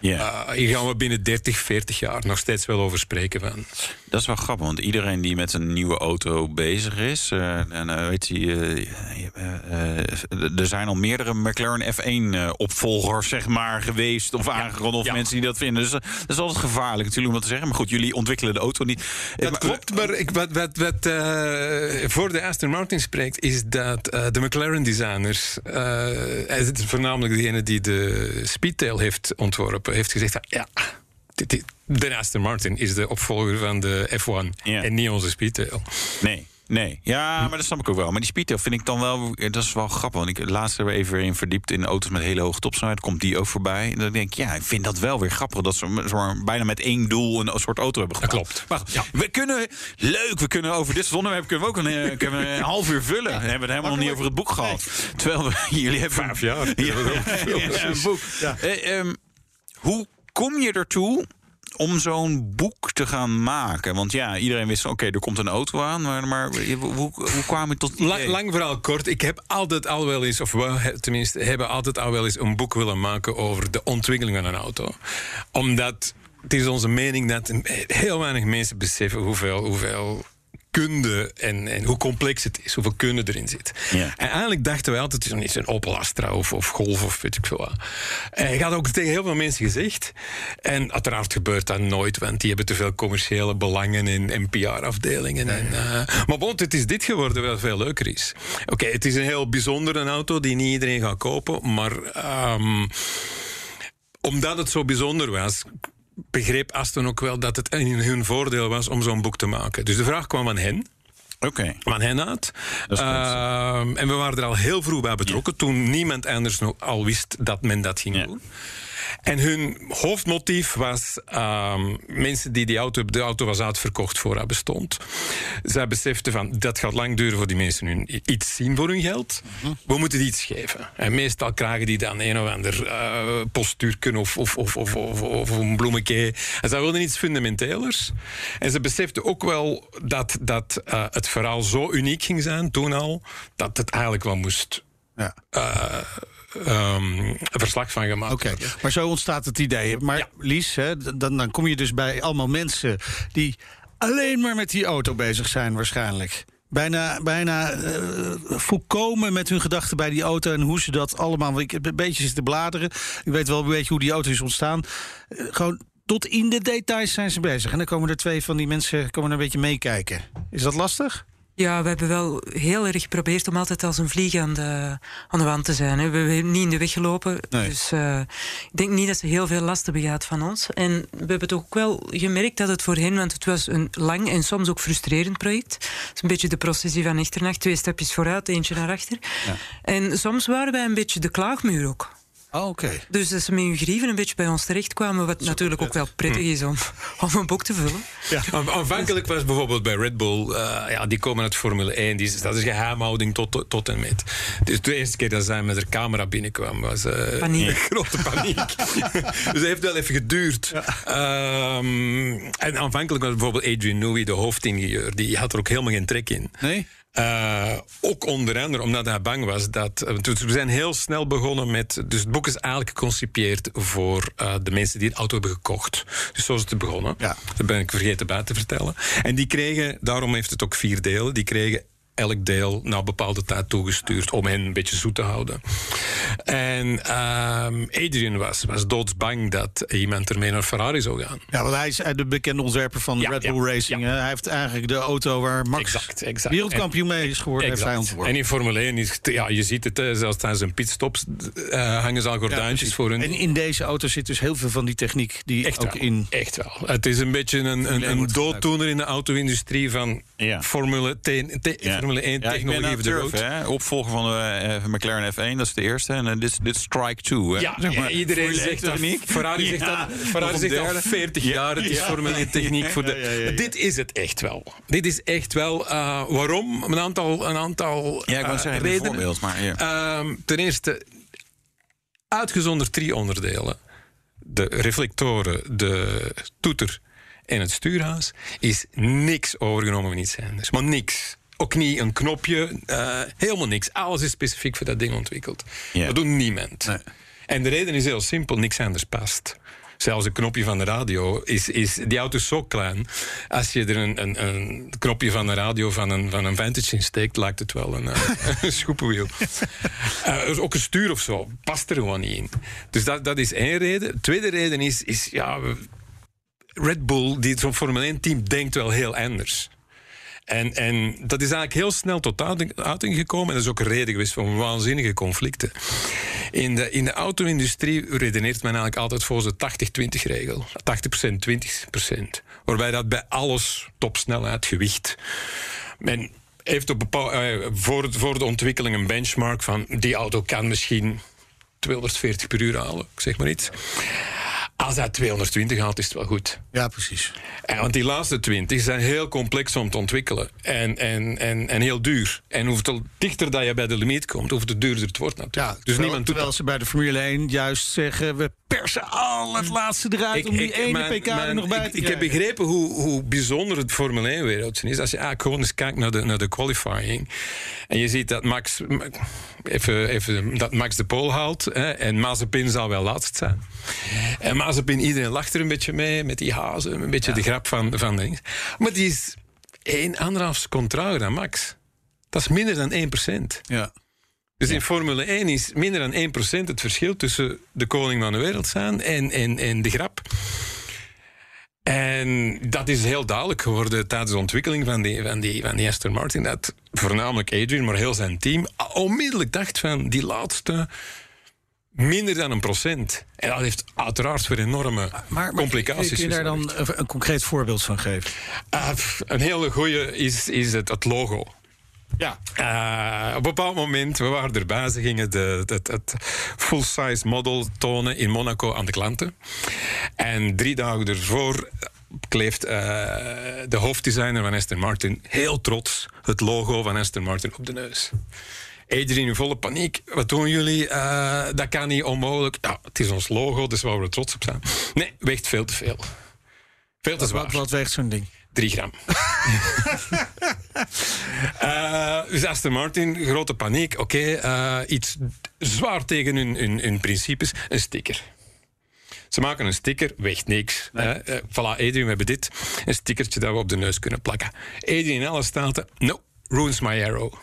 Ja. Ah, hier gaan we binnen 30, 40 jaar nog steeds wel over spreken. Van. Dat is wel grappig, want iedereen die met een nieuwe auto bezig is... eh, en eh, weet je, er zijn al meerdere McLaren F1-opvolgers zeg maar, geweest of aangeronden... of ja. mensen die dat vinden. Dus dat is altijd gevaarlijk natuurlijk om dat te zeggen. Maar goed, jullie ontwikkelen de auto niet. Dat maar- klopt, maar ik, wat, wat, wat voor de Aston Martin spreekt, is dat de McLaren-designers, het is voornamelijk degene die de Speedtail heeft ontworpen, heeft gezegd: ja, dit- de Aston Martin is de opvolger van de F1 Ja. en niet onze Speedtail. Nee. Nee, ja, maar dat snap ik ook wel. Maar die speedtail vind ik dan wel, dat is wel grappig. Want ik laatst hebben we even in verdiept in auto's met hele hoge topsnelheid. Komt die ook voorbij? En dan denk ik, ja, ik vind dat wel weer grappig dat ze bijna met één doel een soort auto hebben gedaan. klopt. Maar we kunnen, leuk, we kunnen over dit soort kunnen we ook een, eh, kunnen we een half uur vullen. Hebben we het helemaal nog niet over het boek gehad. Terwijl we, [LAUGHS] jullie hebben Vijf jaar. Ja, [LAUGHS] ja, een boek. Eh, ehm, hoe kom je ertoe om zo'n boek te gaan maken? Want ja, iedereen wist, oké, er komt een auto aan. Maar, maar hoe, hoe kwam je tot Lang, lang verhaal kort. Ik heb altijd al wel eens, of we tenminste hebben altijd al wel eens een boek willen maken over de ontwikkeling van een auto. Omdat het is onze mening dat heel weinig mensen beseffen hoeveel, hoeveel kunde en, en hoe complex het is, hoeveel kunde erin zit. Ja. En eigenlijk dachten wij altijd, het is zo'n Opel Astra of, of Golf of weet ik veel wat. En ik had ook tegen heel veel mensen gezegd. En uiteraard gebeurt dat nooit, want die hebben te veel commerciële belangen in, en PR-afdelingen. En, eh, maar bon, het is dit geworden wat veel leuker is. Oké, het is een heel bijzondere auto die niet iedereen gaat kopen, maar ehm, omdat het zo bijzonder was, begreep Aston ook wel dat het in hun voordeel was om zo'n boek te maken. Dus de vraag kwam van hen. Oké. Van hen uit. Ehm, en we waren er al heel vroeg bij betrokken. Toen niemand anders nog al wist dat men dat ging doen. En hun hoofdmotief was ehm, mensen die die auto, de auto was uitverkocht voor haar bestond. Zij beseften van dat gaat lang duren voor die mensen hun iets zien voor hun geld. We moeten iets geven. En meestal krijgen die dan een of ander eh postuurken of, of, of, of, of, of een bloemetje. En zij wilden iets fundamentelers. En ze beseften ook wel dat, dat eh, het verhaal zo uniek ging zijn toen al, dat het eigenlijk wel moest Ja. eh, een verslag van gemaakt Oké, maar zo ontstaat het idee. Maar Ja. Lies, hè, dan, dan kom je dus bij allemaal mensen die alleen maar met die auto bezig zijn, waarschijnlijk. Bijna, bijna eh, volkomen met hun gedachten bij die auto en hoe ze dat allemaal. want Ik heb een beetje zitten bladeren. Ik weet wel een beetje hoe die auto is ontstaan. Eh, gewoon tot in de details zijn ze bezig. En dan komen er twee van die mensen komen er een beetje meekijken. Is dat lastig? Ja, we hebben wel heel erg geprobeerd om altijd als een vlieg aan de, aan de wand te zijn. Hè. We hebben niet in de weg gelopen. Nee. Dus eh, ik denk niet dat ze heel veel last hebben gehad van ons. En we hebben toch ook wel gemerkt dat het voor hen, want het was een lang en soms ook frustrerend project. Het is een beetje de processie van Echternacht. Twee stapjes vooruit, eentje naar achter. En soms waren wij een beetje de klaagmuur ook. Oh, oké. Dus dat ze met hun grieven een beetje bij ons terechtkwamen, wat natuurlijk ook wel prettig is om, om een boek te vullen. Ja. Aanvankelijk was bijvoorbeeld bij Red Bull, uh, ja, die komen uit Formule 1, die, dat is geheimhouding tot, tot en met. Dus de eerste keer dat zij met haar camera binnenkwam, was uh, paniek. een grote paniek. [LAUGHS] [LAUGHS] dus dat heeft wel even geduurd. Ja. Um, en aanvankelijk was bijvoorbeeld Adrian Newey, de hoofdingenieur, die had er ook helemaal geen trek in. Nee? Uh, ook onder andere omdat hij bang was dat. Uh, we zijn heel snel begonnen met. Dus het boek is eigenlijk geconcipieerd voor uh, de mensen die het auto hebben gekocht. Dus zo is het begonnen. Ja. Dat ben ik vergeten bij te vertellen. En die kregen, daarom heeft het ook vier delen. Die kregen elk deel na een bepaalde tijd toegestuurd om hen een beetje zoet te houden. En um, Adrian was, was doodsbang dat iemand ermee naar Ferrari zou gaan. Ja, want hij is de bekende ontwerper van Ja, Red ja, Bull Racing. ja. Hij heeft eigenlijk de auto waar Max Exact, exact. wereldkampioen mee is geworden, heeft hij ontworpen. En in Formule 1 is ja, je ziet het, zelfs tijdens een pitstops uh, hangen ze al gordijntjes voor hun. En in deze auto zit dus heel veel van die techniek die Echt ook wel. in... Echt wel. Het is een beetje een, een, 1 een dooddoener in de auto-industrie van Ja. Formule, te- te- Ja. Formule 1 Ja, ik ben technologie the turf, road. hè? Opvolger van de eh, McLaren F1, dat is de eerste. En eh, dit, is- dit Strike 2. Hè? Ja, Zeg maar, iedereen zegt dat. 1 techniek. Ferrari zegt, dat, Ferrari zegt al derde. 40 jaar, het is. Formule 1 techniek voor de... Dit is het echt wel. Dit is echt wel. eh, waarom? Een aantal, een aantal Ja, ik eh, zeggen, redenen. Maar ja. Ehm, ten eerste, uitgezonderd drie onderdelen. De reflectoren, de toeter en het stuurhuis... is niks overgenomen van iets anders. Maar niks. Ook niet een knopje, eh, helemaal niks. Alles is specifiek voor dat ding ontwikkeld. Dat doet niemand. Nee. En de reden is heel simpel, niks anders past. Zelfs een knopje van de radio is, is die auto is zo klein. Als je er een, een, een knopje van de radio van een, van een Vantage in steekt, lijkt het wel een, eh, [LAUGHS] een schoepenwiel. [LAUGHS] Eh, dus ook een stuur of zo past er gewoon niet in. Dus dat, dat is één reden. tweede reden is, is ja, Red Bull, die zo'n Formule 1 team, denkt wel heel anders. En, en dat is eigenlijk heel snel tot uiting, gekomen. En dat is ook een reden geweest van waanzinnige conflicten. In de, in de auto-industrie redeneert men eigenlijk altijd volgens de 80-20 regel. 80%, 20%. Waarbij dat bij alles topsnelheid, gewicht. Men heeft op eh, voor, voor de ontwikkeling een benchmark van die auto kan misschien 240 per uur halen, zeg maar iets. Als hij 220 haalt, is het wel goed. Ja, precies. Ja, want die laatste 20 zijn heel complex om te ontwikkelen. En, en, en, en heel duur. En hoeveel dichter dat je bij de limiet komt, hoeveel duurder het wordt Ja, natuurlijk. dus terwijl, niemand doet terwijl dat. ze bij de Formule 1 juist zeggen... we persen al het laatste eruit om die ene mijn- pk er nog bij ik, te ik heb krijgen. begrepen hoe, hoe bijzonder het Formule 1 wereldje is. Als je eigenlijk gewoon eens kijkt naar de, naar de qualifying. En je ziet dat Max, even, even, dat Max de pole haalt. Hè, en Mazepin zal wel laatst zijn. En Mazepin, iedereen lacht er een beetje mee. Met die hazen, een beetje de grap van, van dingen. Maar die is één, anderhalf seconde trager dan Max. Dat is minder dan 1%. Ja. Dus in Formule 1 is minder dan 1% het verschil tussen de koning van de wereld zijn en, en, en de grap. En dat is heel duidelijk geworden tijdens de ontwikkeling van die, van die, van die Aston Martin. Dat voornamelijk Adrian, maar heel zijn team onmiddellijk dacht van die laatste minder dan een procent. En dat heeft uiteraard voor enorme Maar, maar complicaties kun je daar dan een, concreet voorbeeld van geven? Ah, een hele goede is, is het, het logo. Ja. Eh, op een bepaald moment, we waren erbij, ze gingen de, het, het full-size model tonen in Monaco aan de klanten. En drie dagen ervoor kleeft eh, de hoofddesigner van Aston Martin heel trots het logo van Aston Martin op de neus. Adrian in volle paniek. Wat doen jullie? Eh, dat kan niet onmogelijk. Ja, het is ons logo, dus waar we trots op zijn. Nee, weegt veel te veel. Veel te zwaar. Wat, wat weegt zo'n ding? Drie gram. [LAUGHS] Eh, dus Aston Martin, grote paniek. Oké, eh, iets zwaar tegen hun, hun, hun principes. Een sticker. Ze maken een sticker, weegt niks. hè. Eh, voilà, Adrian, we hebben dit. Een stickertje dat we op de neus kunnen plakken. Adrian in alle staten, no, ruins my arrow.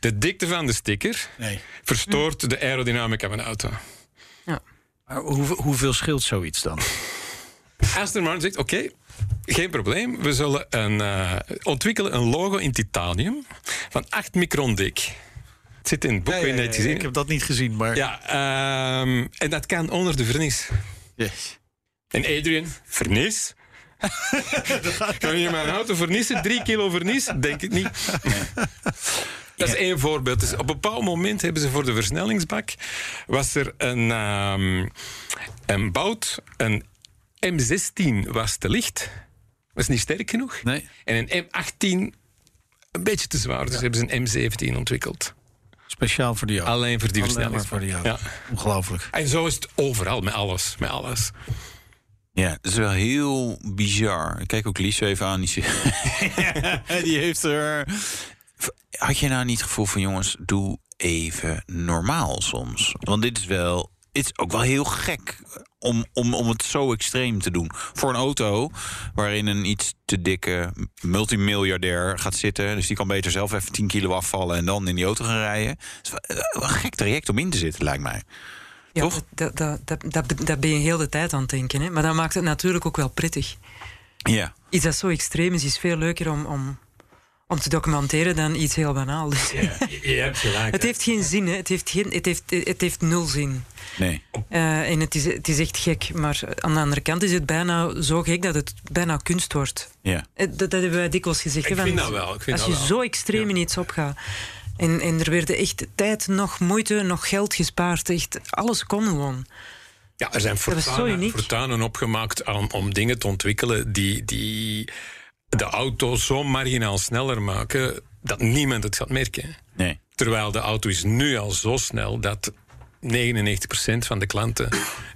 De dikte van de sticker Nee. verstoort de aerodynamica van de auto. Maar hoe, hoeveel scheelt zoiets dan? Aston Martin zegt: Oké, geen probleem. We zullen een, eh, ontwikkelen een logo in titanium van 8 micron dik. Het zit in het boek, Ja, ja, net gezien. ik heb dat niet gezien, maar... Ja, ehm, en dat kan onder de vernis. Yes. En Adrian, vernis? [LAUGHS] Kan je mijn auto vernissen? Drie kilo vernis? Denk ik niet. Dat is één voorbeeld. Dus op een bepaald moment hebben ze voor de versnellingsbak... was er een, um, een bout, een M16 was te licht. Was niet sterk genoeg. Nee. En een M18 een beetje te zwaar. Dus hebben ze een M17 ontwikkeld. Speciaal voor die auto. Alleen voor die versnelling. voor die auto. Ja. Ongelooflijk. En zo is het overal, met alles. Met alles. Ja, dat is wel heel bizar. Ik kijk ook Lies even aan. Die, [LAUGHS] die heeft er... Had je nou niet het gevoel van... jongens, doe even normaal soms? Want dit is wel... Het is ook wel heel gek om, om, om het zo extreem te doen. Voor een auto waarin een iets te dikke multimiljardair gaat zitten. Dus die kan beter zelf even 10 kilo afvallen en dan in die auto gaan rijden. Het is wel een gek traject om in te zitten, lijkt mij. Ja, Toch? Dat, dat, dat, dat, dat ben je heel de tijd aan het denken. Hè? Maar dat maakt het natuurlijk ook wel prettig. Ja. Iets dat zo extreem is, is veel leuker om, om, om te documenteren dan iets heel banaal. Dus [LAUGHS] Ja, je, je hebt gelijk. het heeft geen zin, hè. Het, heeft geen, het, heeft, het heeft nul zin. Nee. Eh, en het is, het is echt gek. Maar aan de andere kant is het bijna zo gek dat het bijna kunst wordt. Ja. Eh, Dat, dat hebben wij dikwijls gezegd. Ik hè, vind dat wel, ik vind als dat je wel. zo extreem in iets opgaat. En, en er werd echt tijd, nog moeite, nog geld gespaard. Echt, alles kon gewoon. Ja, er zijn fortuinen, fortuinen opgemaakt aan, om dingen te ontwikkelen die, die de auto zo marginaal sneller maken dat niemand het gaat merken. Nee. Terwijl de auto is nu al zo snel dat 99% van de klanten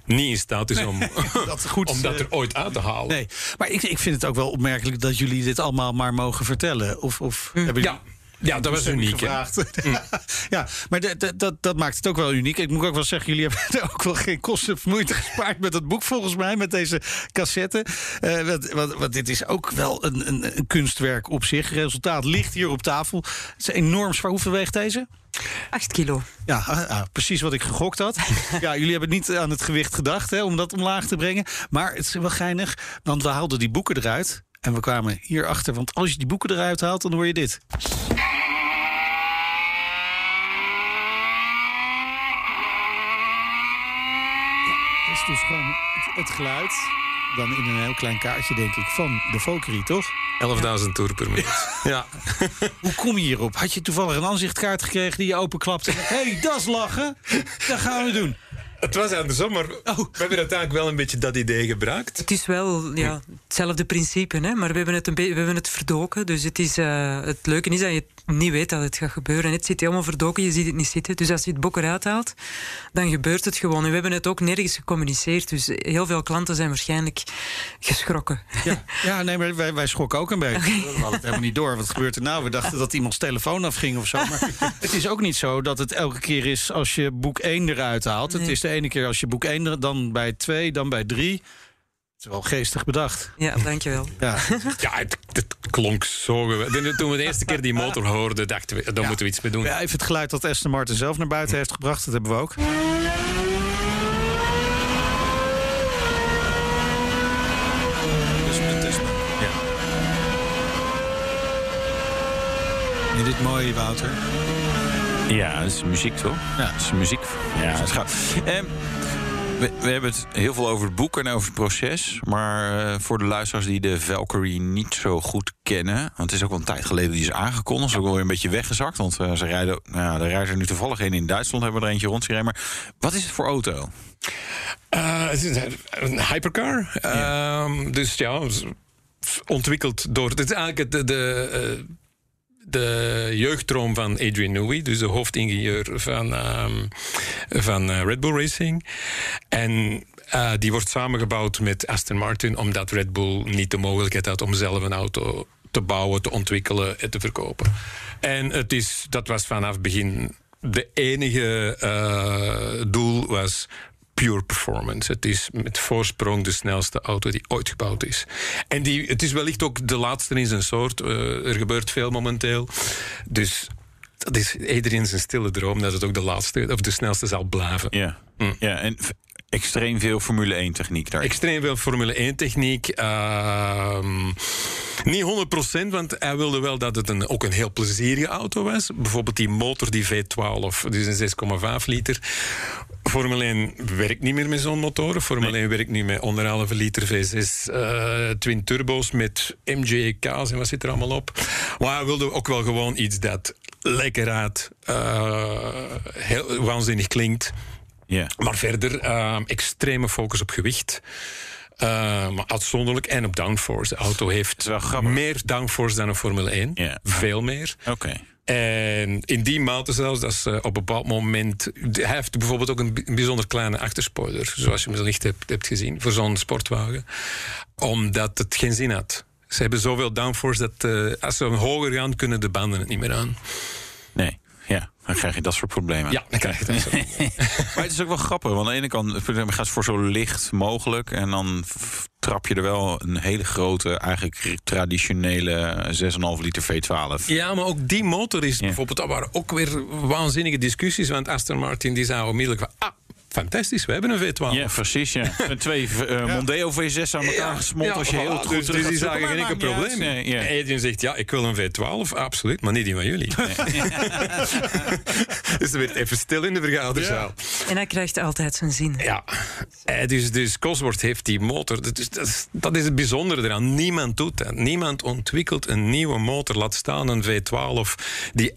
niet in staat is om [LAUGHS] dat goed, om dat eh, er ooit uit te halen. Nee, maar ik, ik vind het ook wel opmerkelijk dat jullie dit allemaal maar mogen vertellen. Of, of hebben jullie Ja, ja, dat was uniek. gevraagd? [LAUGHS] ja, maar dat- dat- dat, dat maakt het ook wel uniek. Ik moet ook wel zeggen, jullie [LAUGHS] hebben er ook wel geen kosten of moeite gespaard met dat boek, volgens mij, met deze cassette. Eh, want, want, want dit is ook wel een, een, een kunstwerk op zich. Resultaat ligt hier op tafel. Het is enorm zwaar. Hoeveel weegt deze? Acht kilo. Ja, ah, ah, precies wat ik gegokt had. [LAUGHS] ja, jullie hebben niet aan het gewicht gedacht hè, om dat omlaag te brengen. Maar het is wel geinig, want we haalden die boeken eruit. En we kwamen hierachter, want als je die boeken eruit haalt, dan hoor je dit. Ja, dat is dus gewoon het, het geluid. Dan in een heel klein kaartje, denk ik, van de Valkyrie, toch? 11.000 toer per minuut. Ja. [LAUGHS] [LAUGHS] Hoe kom je hierop? Had je toevallig een aanzichtkaart gekregen die je openklapt? Hé, hey, dat is lachen. Dat gaan we doen. Het was andersom, maar we hebben uiteindelijk wel een beetje dat idee gebruikt. Het is wel ja, hetzelfde principe, hè? maar we hebben het, een we hebben het verdoken. Dus het, is, eh, het leuke is dat je niet weet dat het gaat gebeuren. Het zit helemaal verdoken, je ziet het niet zitten. Dus als je het boek eruit haalt, dan gebeurt het gewoon. En we hebben het ook nergens gecommuniceerd. Dus heel veel klanten zijn waarschijnlijk geschrokken. Ja, [LAUGHS] ja nee, maar wij, wij schrokken ook een beetje. We hadden het helemaal niet door. Wat gebeurt er nou? We dachten dat iemands telefoon afging of zo. Maar [LAUGHS] het is ook niet zo dat het elke keer is als je boek 1 eruit haalt. Het is de ene keer als je boek 1, er- dan bij 2, dan bij 3. Het is wel geestig bedacht. Ja, dankjewel. Ja, Ja, het, het klonk zo geweldig. Toen we de [LAUGHS] eerste keer die motor hoorden, dachten we, daar Ja. moeten we iets mee doen. ja even het geluid dat Aston Martin zelf naar buiten heeft gebracht. Dat hebben we ook. Dus. Ja. Dit mooi, Wouter? Ja, dat is muziek toch? Ja. Dat is muziek. Ja, dat is gaaf. Ehm, we, we hebben het heel veel over het boek en over het proces. Maar eh, voor de luisteraars die de Valkyrie niet zo goed kennen... want het is ook wel een tijd geleden die is aangekondigd. Ze is ook wel weer een beetje weggezakt. Want eh, ze rijden, nou, er rijdt er nu toevallig een in Duitsland. Hebben we er eentje rondgereden. Maar wat is het voor auto? Eh, het is een hypercar. Ehm, dus ja, ontwikkeld door. Het is eigenlijk de, de, de jeugddroom van Adrian Newey, dus de hoofdingenieur van, ehm, van eh, Red Bull Racing. En eh, die wordt samengebouwd met Aston Martin, omdat Red Bull niet de mogelijkheid had om zelf een auto te bouwen, te ontwikkelen en te verkopen. En het is, dat was vanaf begin de enige eh, doel was pure performance. Het is met voorsprong de snelste auto die ooit gebouwd is. En die, het is wellicht ook de laatste in zijn soort. Eh, er gebeurt veel momenteel. Dus dat is iedereen zijn stille droom dat het ook de laatste of de snelste zal blijven. Ja, Mm. ja en extreem veel Formule 1 techniek daar. Extreem veel Formule 1 techniek. Ehm, niet 100%, want hij wilde wel dat het een, ook een heel plezierige auto was. Bijvoorbeeld die motor, die V12, dus een 6,5 liter. Formule 1 werkt niet meer met zo'n motoren. Formule 1 werkt nu met anderhalve liter V6 eh, twin turbo's met MJK's en wat zit er allemaal op. Maar hij wilde ook wel gewoon iets dat lekker uit, heel waanzinnig klinkt. Maar verder extreme focus op gewicht. maar uitzonderlijk en op downforce. De auto heeft meer downforce dan een Formule 1. Ja. Veel meer. Oké. En in die mate zelfs, dat ze op een bepaald moment... Hij heeft bijvoorbeeld ook een bijzonder kleine achterspoiler... zoals je wellicht hebt, hebt gezien, voor zo'n sportwagen. Omdat het geen zin had. Ze hebben zoveel downforce dat uh, als ze hoger gaan... kunnen de banden het niet meer aan. Nee, ja. Dan krijg je dat soort problemen. Ja, dan krijg je dat soort [LAUGHS] Maar het is ook wel grappig, want aan de ene kant gaat het voor zo licht mogelijk. En dan trap je er wel een hele grote, eigenlijk traditionele 6,5 liter V12. Ja, maar ook die motor is bijvoorbeeld, dat waren ook weer waanzinnige discussies. Want Aston Martin die zei onmiddellijk van, ah, fantastisch, we hebben een V12. Ja, precies. Ja. [LAUGHS] Met twee uh, Mondeo V6 aan elkaar ja, gesmolten als je heel goed Dus, dus die zagen geen enkel probleem. Nee, ja. Edwin zegt, ja, ik wil een V12, absoluut, maar niet die van jullie. Nee. [LAUGHS] dus er werd even stil in de vergaderzaal. En hij krijgt altijd zijn zin. Ja, dus, dus Cosworth heeft die motor. Dat is, dat, is, dat is het bijzondere eraan. Niemand doet dat. Niemand ontwikkelt een nieuwe motor, laat staan een V12 die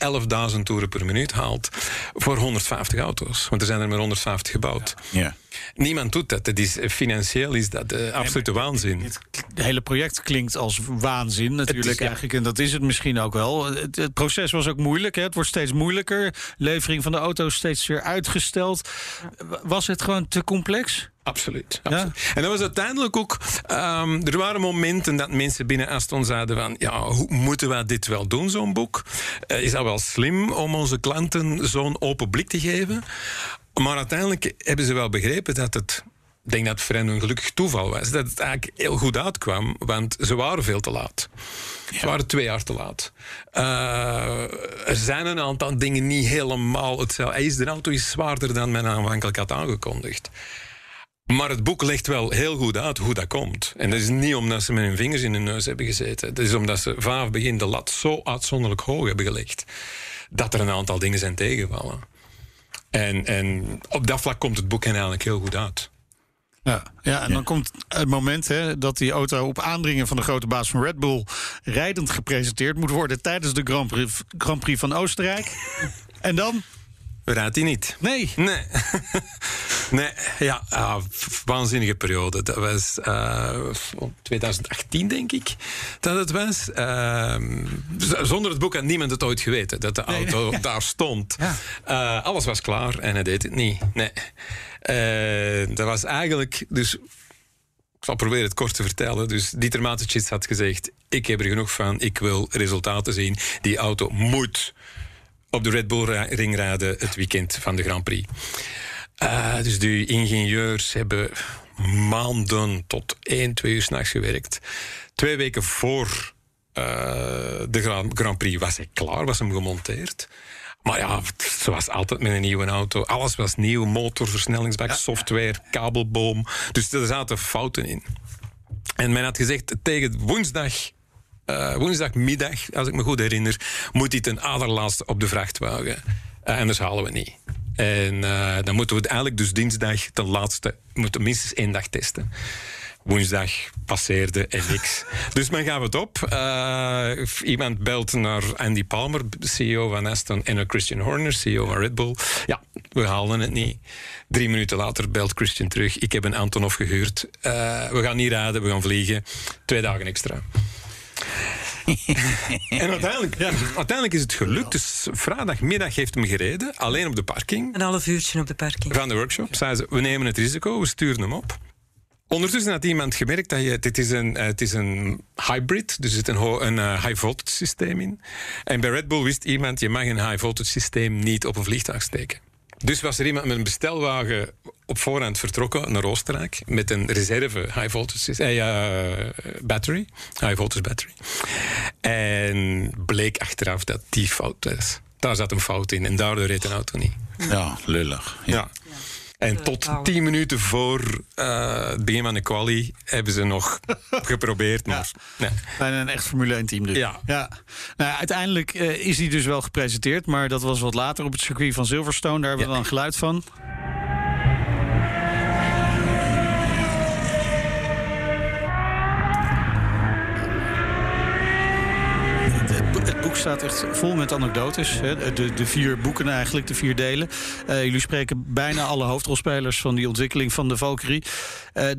11.000 toeren per minuut haalt voor 150 auto's. Want er zijn er maar 150 gebouwd. Ja. Niemand doet dat. Het is, financieel is dat uh, absolute waanzin. Het, hele project klinkt als waanzin natuurlijk eigenlijk. En dat is het misschien ook wel. Het, proces was ook moeilijk. Hè. Het wordt steeds moeilijker. Levering van de auto's steeds weer uitgesteld. Was het gewoon te complex? Absoluut. absoluut. Ja? En dat was uiteindelijk ook. Um, er waren momenten dat mensen binnen Aston zeiden: van ja, hoe moeten we dit wel doen, zo'n boek? Uh, is dat wel slim om onze klanten zo'n open blik te geven? Maar uiteindelijk hebben ze wel begrepen dat het. Ik denk dat het voor hen een gelukkig toeval was. Dat het eigenlijk heel goed uitkwam, want ze waren veel te laat. Ze waren twee jaar te laat. Uh, er zijn een aantal dingen niet helemaal hetzelfde. Hij is, de auto is zwaarder dan men aanvankelijk had aangekondigd. Maar het boek legt wel heel goed uit hoe dat komt. En dat is niet omdat ze met hun vingers in hun neus hebben gezeten. Dat is omdat ze vanaf begin de lat zo uitzonderlijk hoog hebben gelegd. Dat er een aantal dingen zijn tegengevallen. En, en op dat vlak komt het boek eigenlijk heel goed uit. Ja, ja en dan komt het moment hè, dat die auto op aandringen van de grote baas van Red Bull rijdend gepresenteerd moet worden tijdens de Grand Prix, Grand Prix van Oostenrijk. [LAUGHS] en dan Raadt hij niet. Nee. Nee. [LAUGHS] nee, ja, uh, waanzinnige periode. Dat was uh, eh, 2018, denk ik, dat het was. Uh, zonder het boek had niemand het ooit geweten, dat de auto [LAUGHS] daar stond. Ja. Eh, alles was klaar en hij deed het niet. Nee. Eh, dat was eigenlijk... Dus, ik zal proberen het kort te vertellen. Dus Dieter Mateschitz had gezegd... ik heb er genoeg van, ik wil resultaten zien. Die auto moet op de Red Bull ring rijden het weekend van de Grand Prix. Uh, dus de ingenieurs hebben maanden tot 1, 2 uur s'nachts gewerkt. Twee weken voor uh, de Grand Prix was hij klaar, was hem gemonteerd. Maar ja, zoals altijd met een nieuwe auto. Alles was nieuw. Motor, versnellingsbak, software, kabelboom. Dus er zaten fouten in. En men had gezegd, tegen woensdag uh, woensdagmiddag, als ik me goed herinner, moet hij ten allerlaatste op de vrachtwagen. Uh, anders halen we niet. En uh, dan moeten we het eigenlijk dus dinsdag ten laatste, moeten minstens één dag testen. Woensdag passeerde en niks. dus men gaat het op. Iemand belt naar Andy Palmer, CEO van Aston, en naar Christian Horner, CEO van Red Bull. Ja, we halen het niet. Drie minuten later belt Christian terug. Ik heb een Antonov gehuurd. We gaan niet raden, we gaan vliegen. Twee dagen extra. [LAUGHS] en uiteindelijk, ja, uiteindelijk is het gelukt. Dus vrijdagmiddag heeft hem gereden, alleen op de parking. Een half uurtje op de parking. Van de workshop. Zeiden ze, we nemen het risico, we sturen hem op. Ondertussen had iemand gemerkt dat je, dit is een, uh, het is een hybrid, dus er zit een, een uh, high voltage systeem in. En bij Red Bull wist iemand, je mag een high voltage systeem niet op een vliegtuig steken. Dus was er iemand met een bestelwagen op voorhand vertrokken naar Oostenrijk met een reserve high voltage eh, battery, high voltage battery. En bleek achteraf dat die fout was. Daar zat een fout in en daardoor reed een auto niet. Ja, lullig. ja. En tot tien minuten voor uh, het begin van de quali hebben ze nog [LAUGHS] geprobeerd. Maar, nee. Bijna een echt Formule 1 team dus. Ja. ja. Nou, uiteindelijk uh, is hij dus wel gepresenteerd. Maar dat was wat later op het circuit van Silverstone. Daar hebben we dan geluid van. Staat echt vol met anekdotes. Hè. De, de vier boeken eigenlijk, de vier delen. Uh, jullie spreken bijna alle hoofdrolspelers van die ontwikkeling van de Valkyrie. Uh,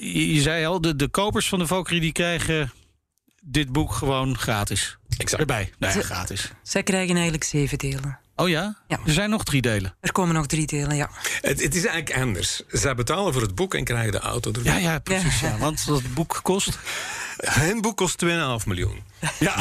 je, je, zei al, de, de kopers van de Valkyrie die krijgen dit boek gewoon gratis. Exact. Erbij. Nee, gratis. Zij krijgen eigenlijk zeven delen. Oh ja? ja? Er zijn nog drie delen. Er komen nog drie delen, ja. Het, het is eigenlijk anders. Zij betalen voor het boek en krijgen de auto erbij. Ja, ja precies. Ja. Want dat boek kost... Hun boek kost 2,5 miljoen. Ja.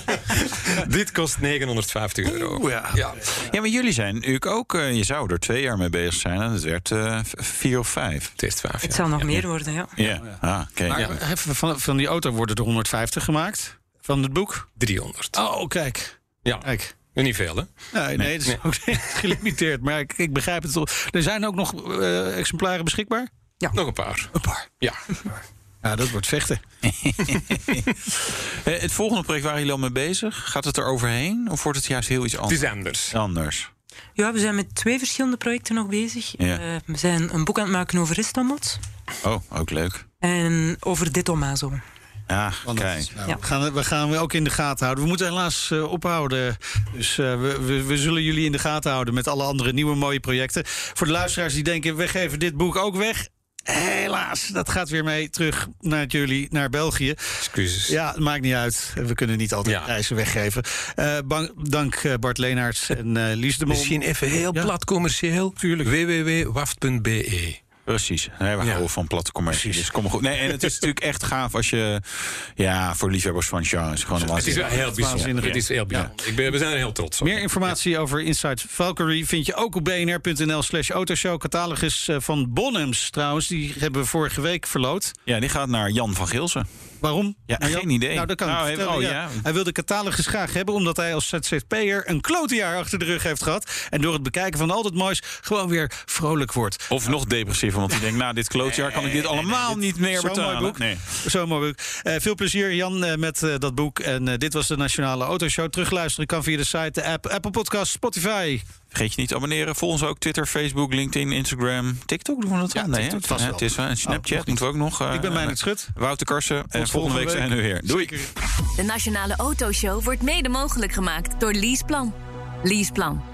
[LAUGHS] Dit kost 950 euro. Oeh, ja. ja. Ja. maar jullie zijn natuurlijk ook... Uh, je zou er twee jaar mee bezig zijn. En het werd uh, vier of vijf. Het is vijf, Het zal nog meer worden, ja. Ja, ah, okay. Maar van, van die auto worden er 150 gemaakt. Van het boek? 300. Oh, kijk. Ja. Kijk. Niet veel, hè? Nee, nee, het is ook [LAUGHS] gelimiteerd. Maar ik, ik, begrijp het toch. Er zijn ook nog uh, exemplaren beschikbaar? Ja. Nog een paar. Een paar? Ja. Ja, dat wordt vechten. [LAUGHS] het volgende project waar jullie al mee bezig, gaat het er overheen? Of wordt het juist heel iets anders? Het is anders. Anders. Ja, we zijn met twee verschillende projecten nog bezig. Ja. Uh, we zijn een boek aan het maken over Istanbul. Oh, ook leuk. En over Dit Tomaso. Ja, kijk. Nou, ja. we, gaan, we gaan we ook in de gaten houden. We moeten helaas uh, ophouden. Dus uh, we, we, we, zullen jullie in de gaten houden met alle andere nieuwe mooie projecten. Voor de luisteraars die denken, we geven dit boek ook weg. Helaas, dat gaat weer mee terug naar jullie, naar België. Excuses. Ja, het maakt niet uit. We kunnen niet altijd ja. prijzen weggeven. Uh, dank Bart Leenaerts en uh, Lies de Mol. Misschien even heel ja? plat commercieel. Tuurlijk. www.waft.be Precies. Nee, we houden ja. van platte commercie. Dus kom goed. Nee, en het is natuurlijk echt gaaf als je... Ja, voor liefhebbers van genres. Gewoon een het is heel bijzonder. Het is heel bijzonder. Ja. Ik ben, we zijn er heel trots op. Meer informatie ja. over Inside Valkyrie vind je ook op bnr.nl slash autoshow. Catalogus van Bonhams trouwens. Die hebben we vorige week verloot. Ja, die gaat naar Jan van Gilsen. Waarom? Ja, nou, geen idee. Nou, dat kan nou, hij, oh, ja. Ja. hij wil de catalogus graag hebben... omdat hij als ZZP'er een klote jaar achter de rug heeft gehad... en door het bekijken van al dat moois gewoon weer vrolijk wordt. Of nog depressiever, want hij denkt... na dit klootjaar kan ik dit allemaal niet meer betalen. Mooi boek. Nee. Zo mooi boek. Uh, veel plezier, Jan, uh, met uh, dat boek. En dit was de Nationale Autoshow. Terugluisteren kan via de site, de app, Apple Podcast, Spotify... Vergeet je niet te abonneren. Volg ons ook Twitter, Facebook, LinkedIn, Instagram, TikTok. Doen we dat? Ja, nee, TikTok, het, vast het is en Snapchat oh, moeten we ook nog. Uh, ik ben Meijnerd Schut. Wouter Karsen. En volgende, volgende week zijn we weer. Doei. De Nationale Autoshow wordt mede mogelijk gemaakt door Leaseplan. Leaseplan.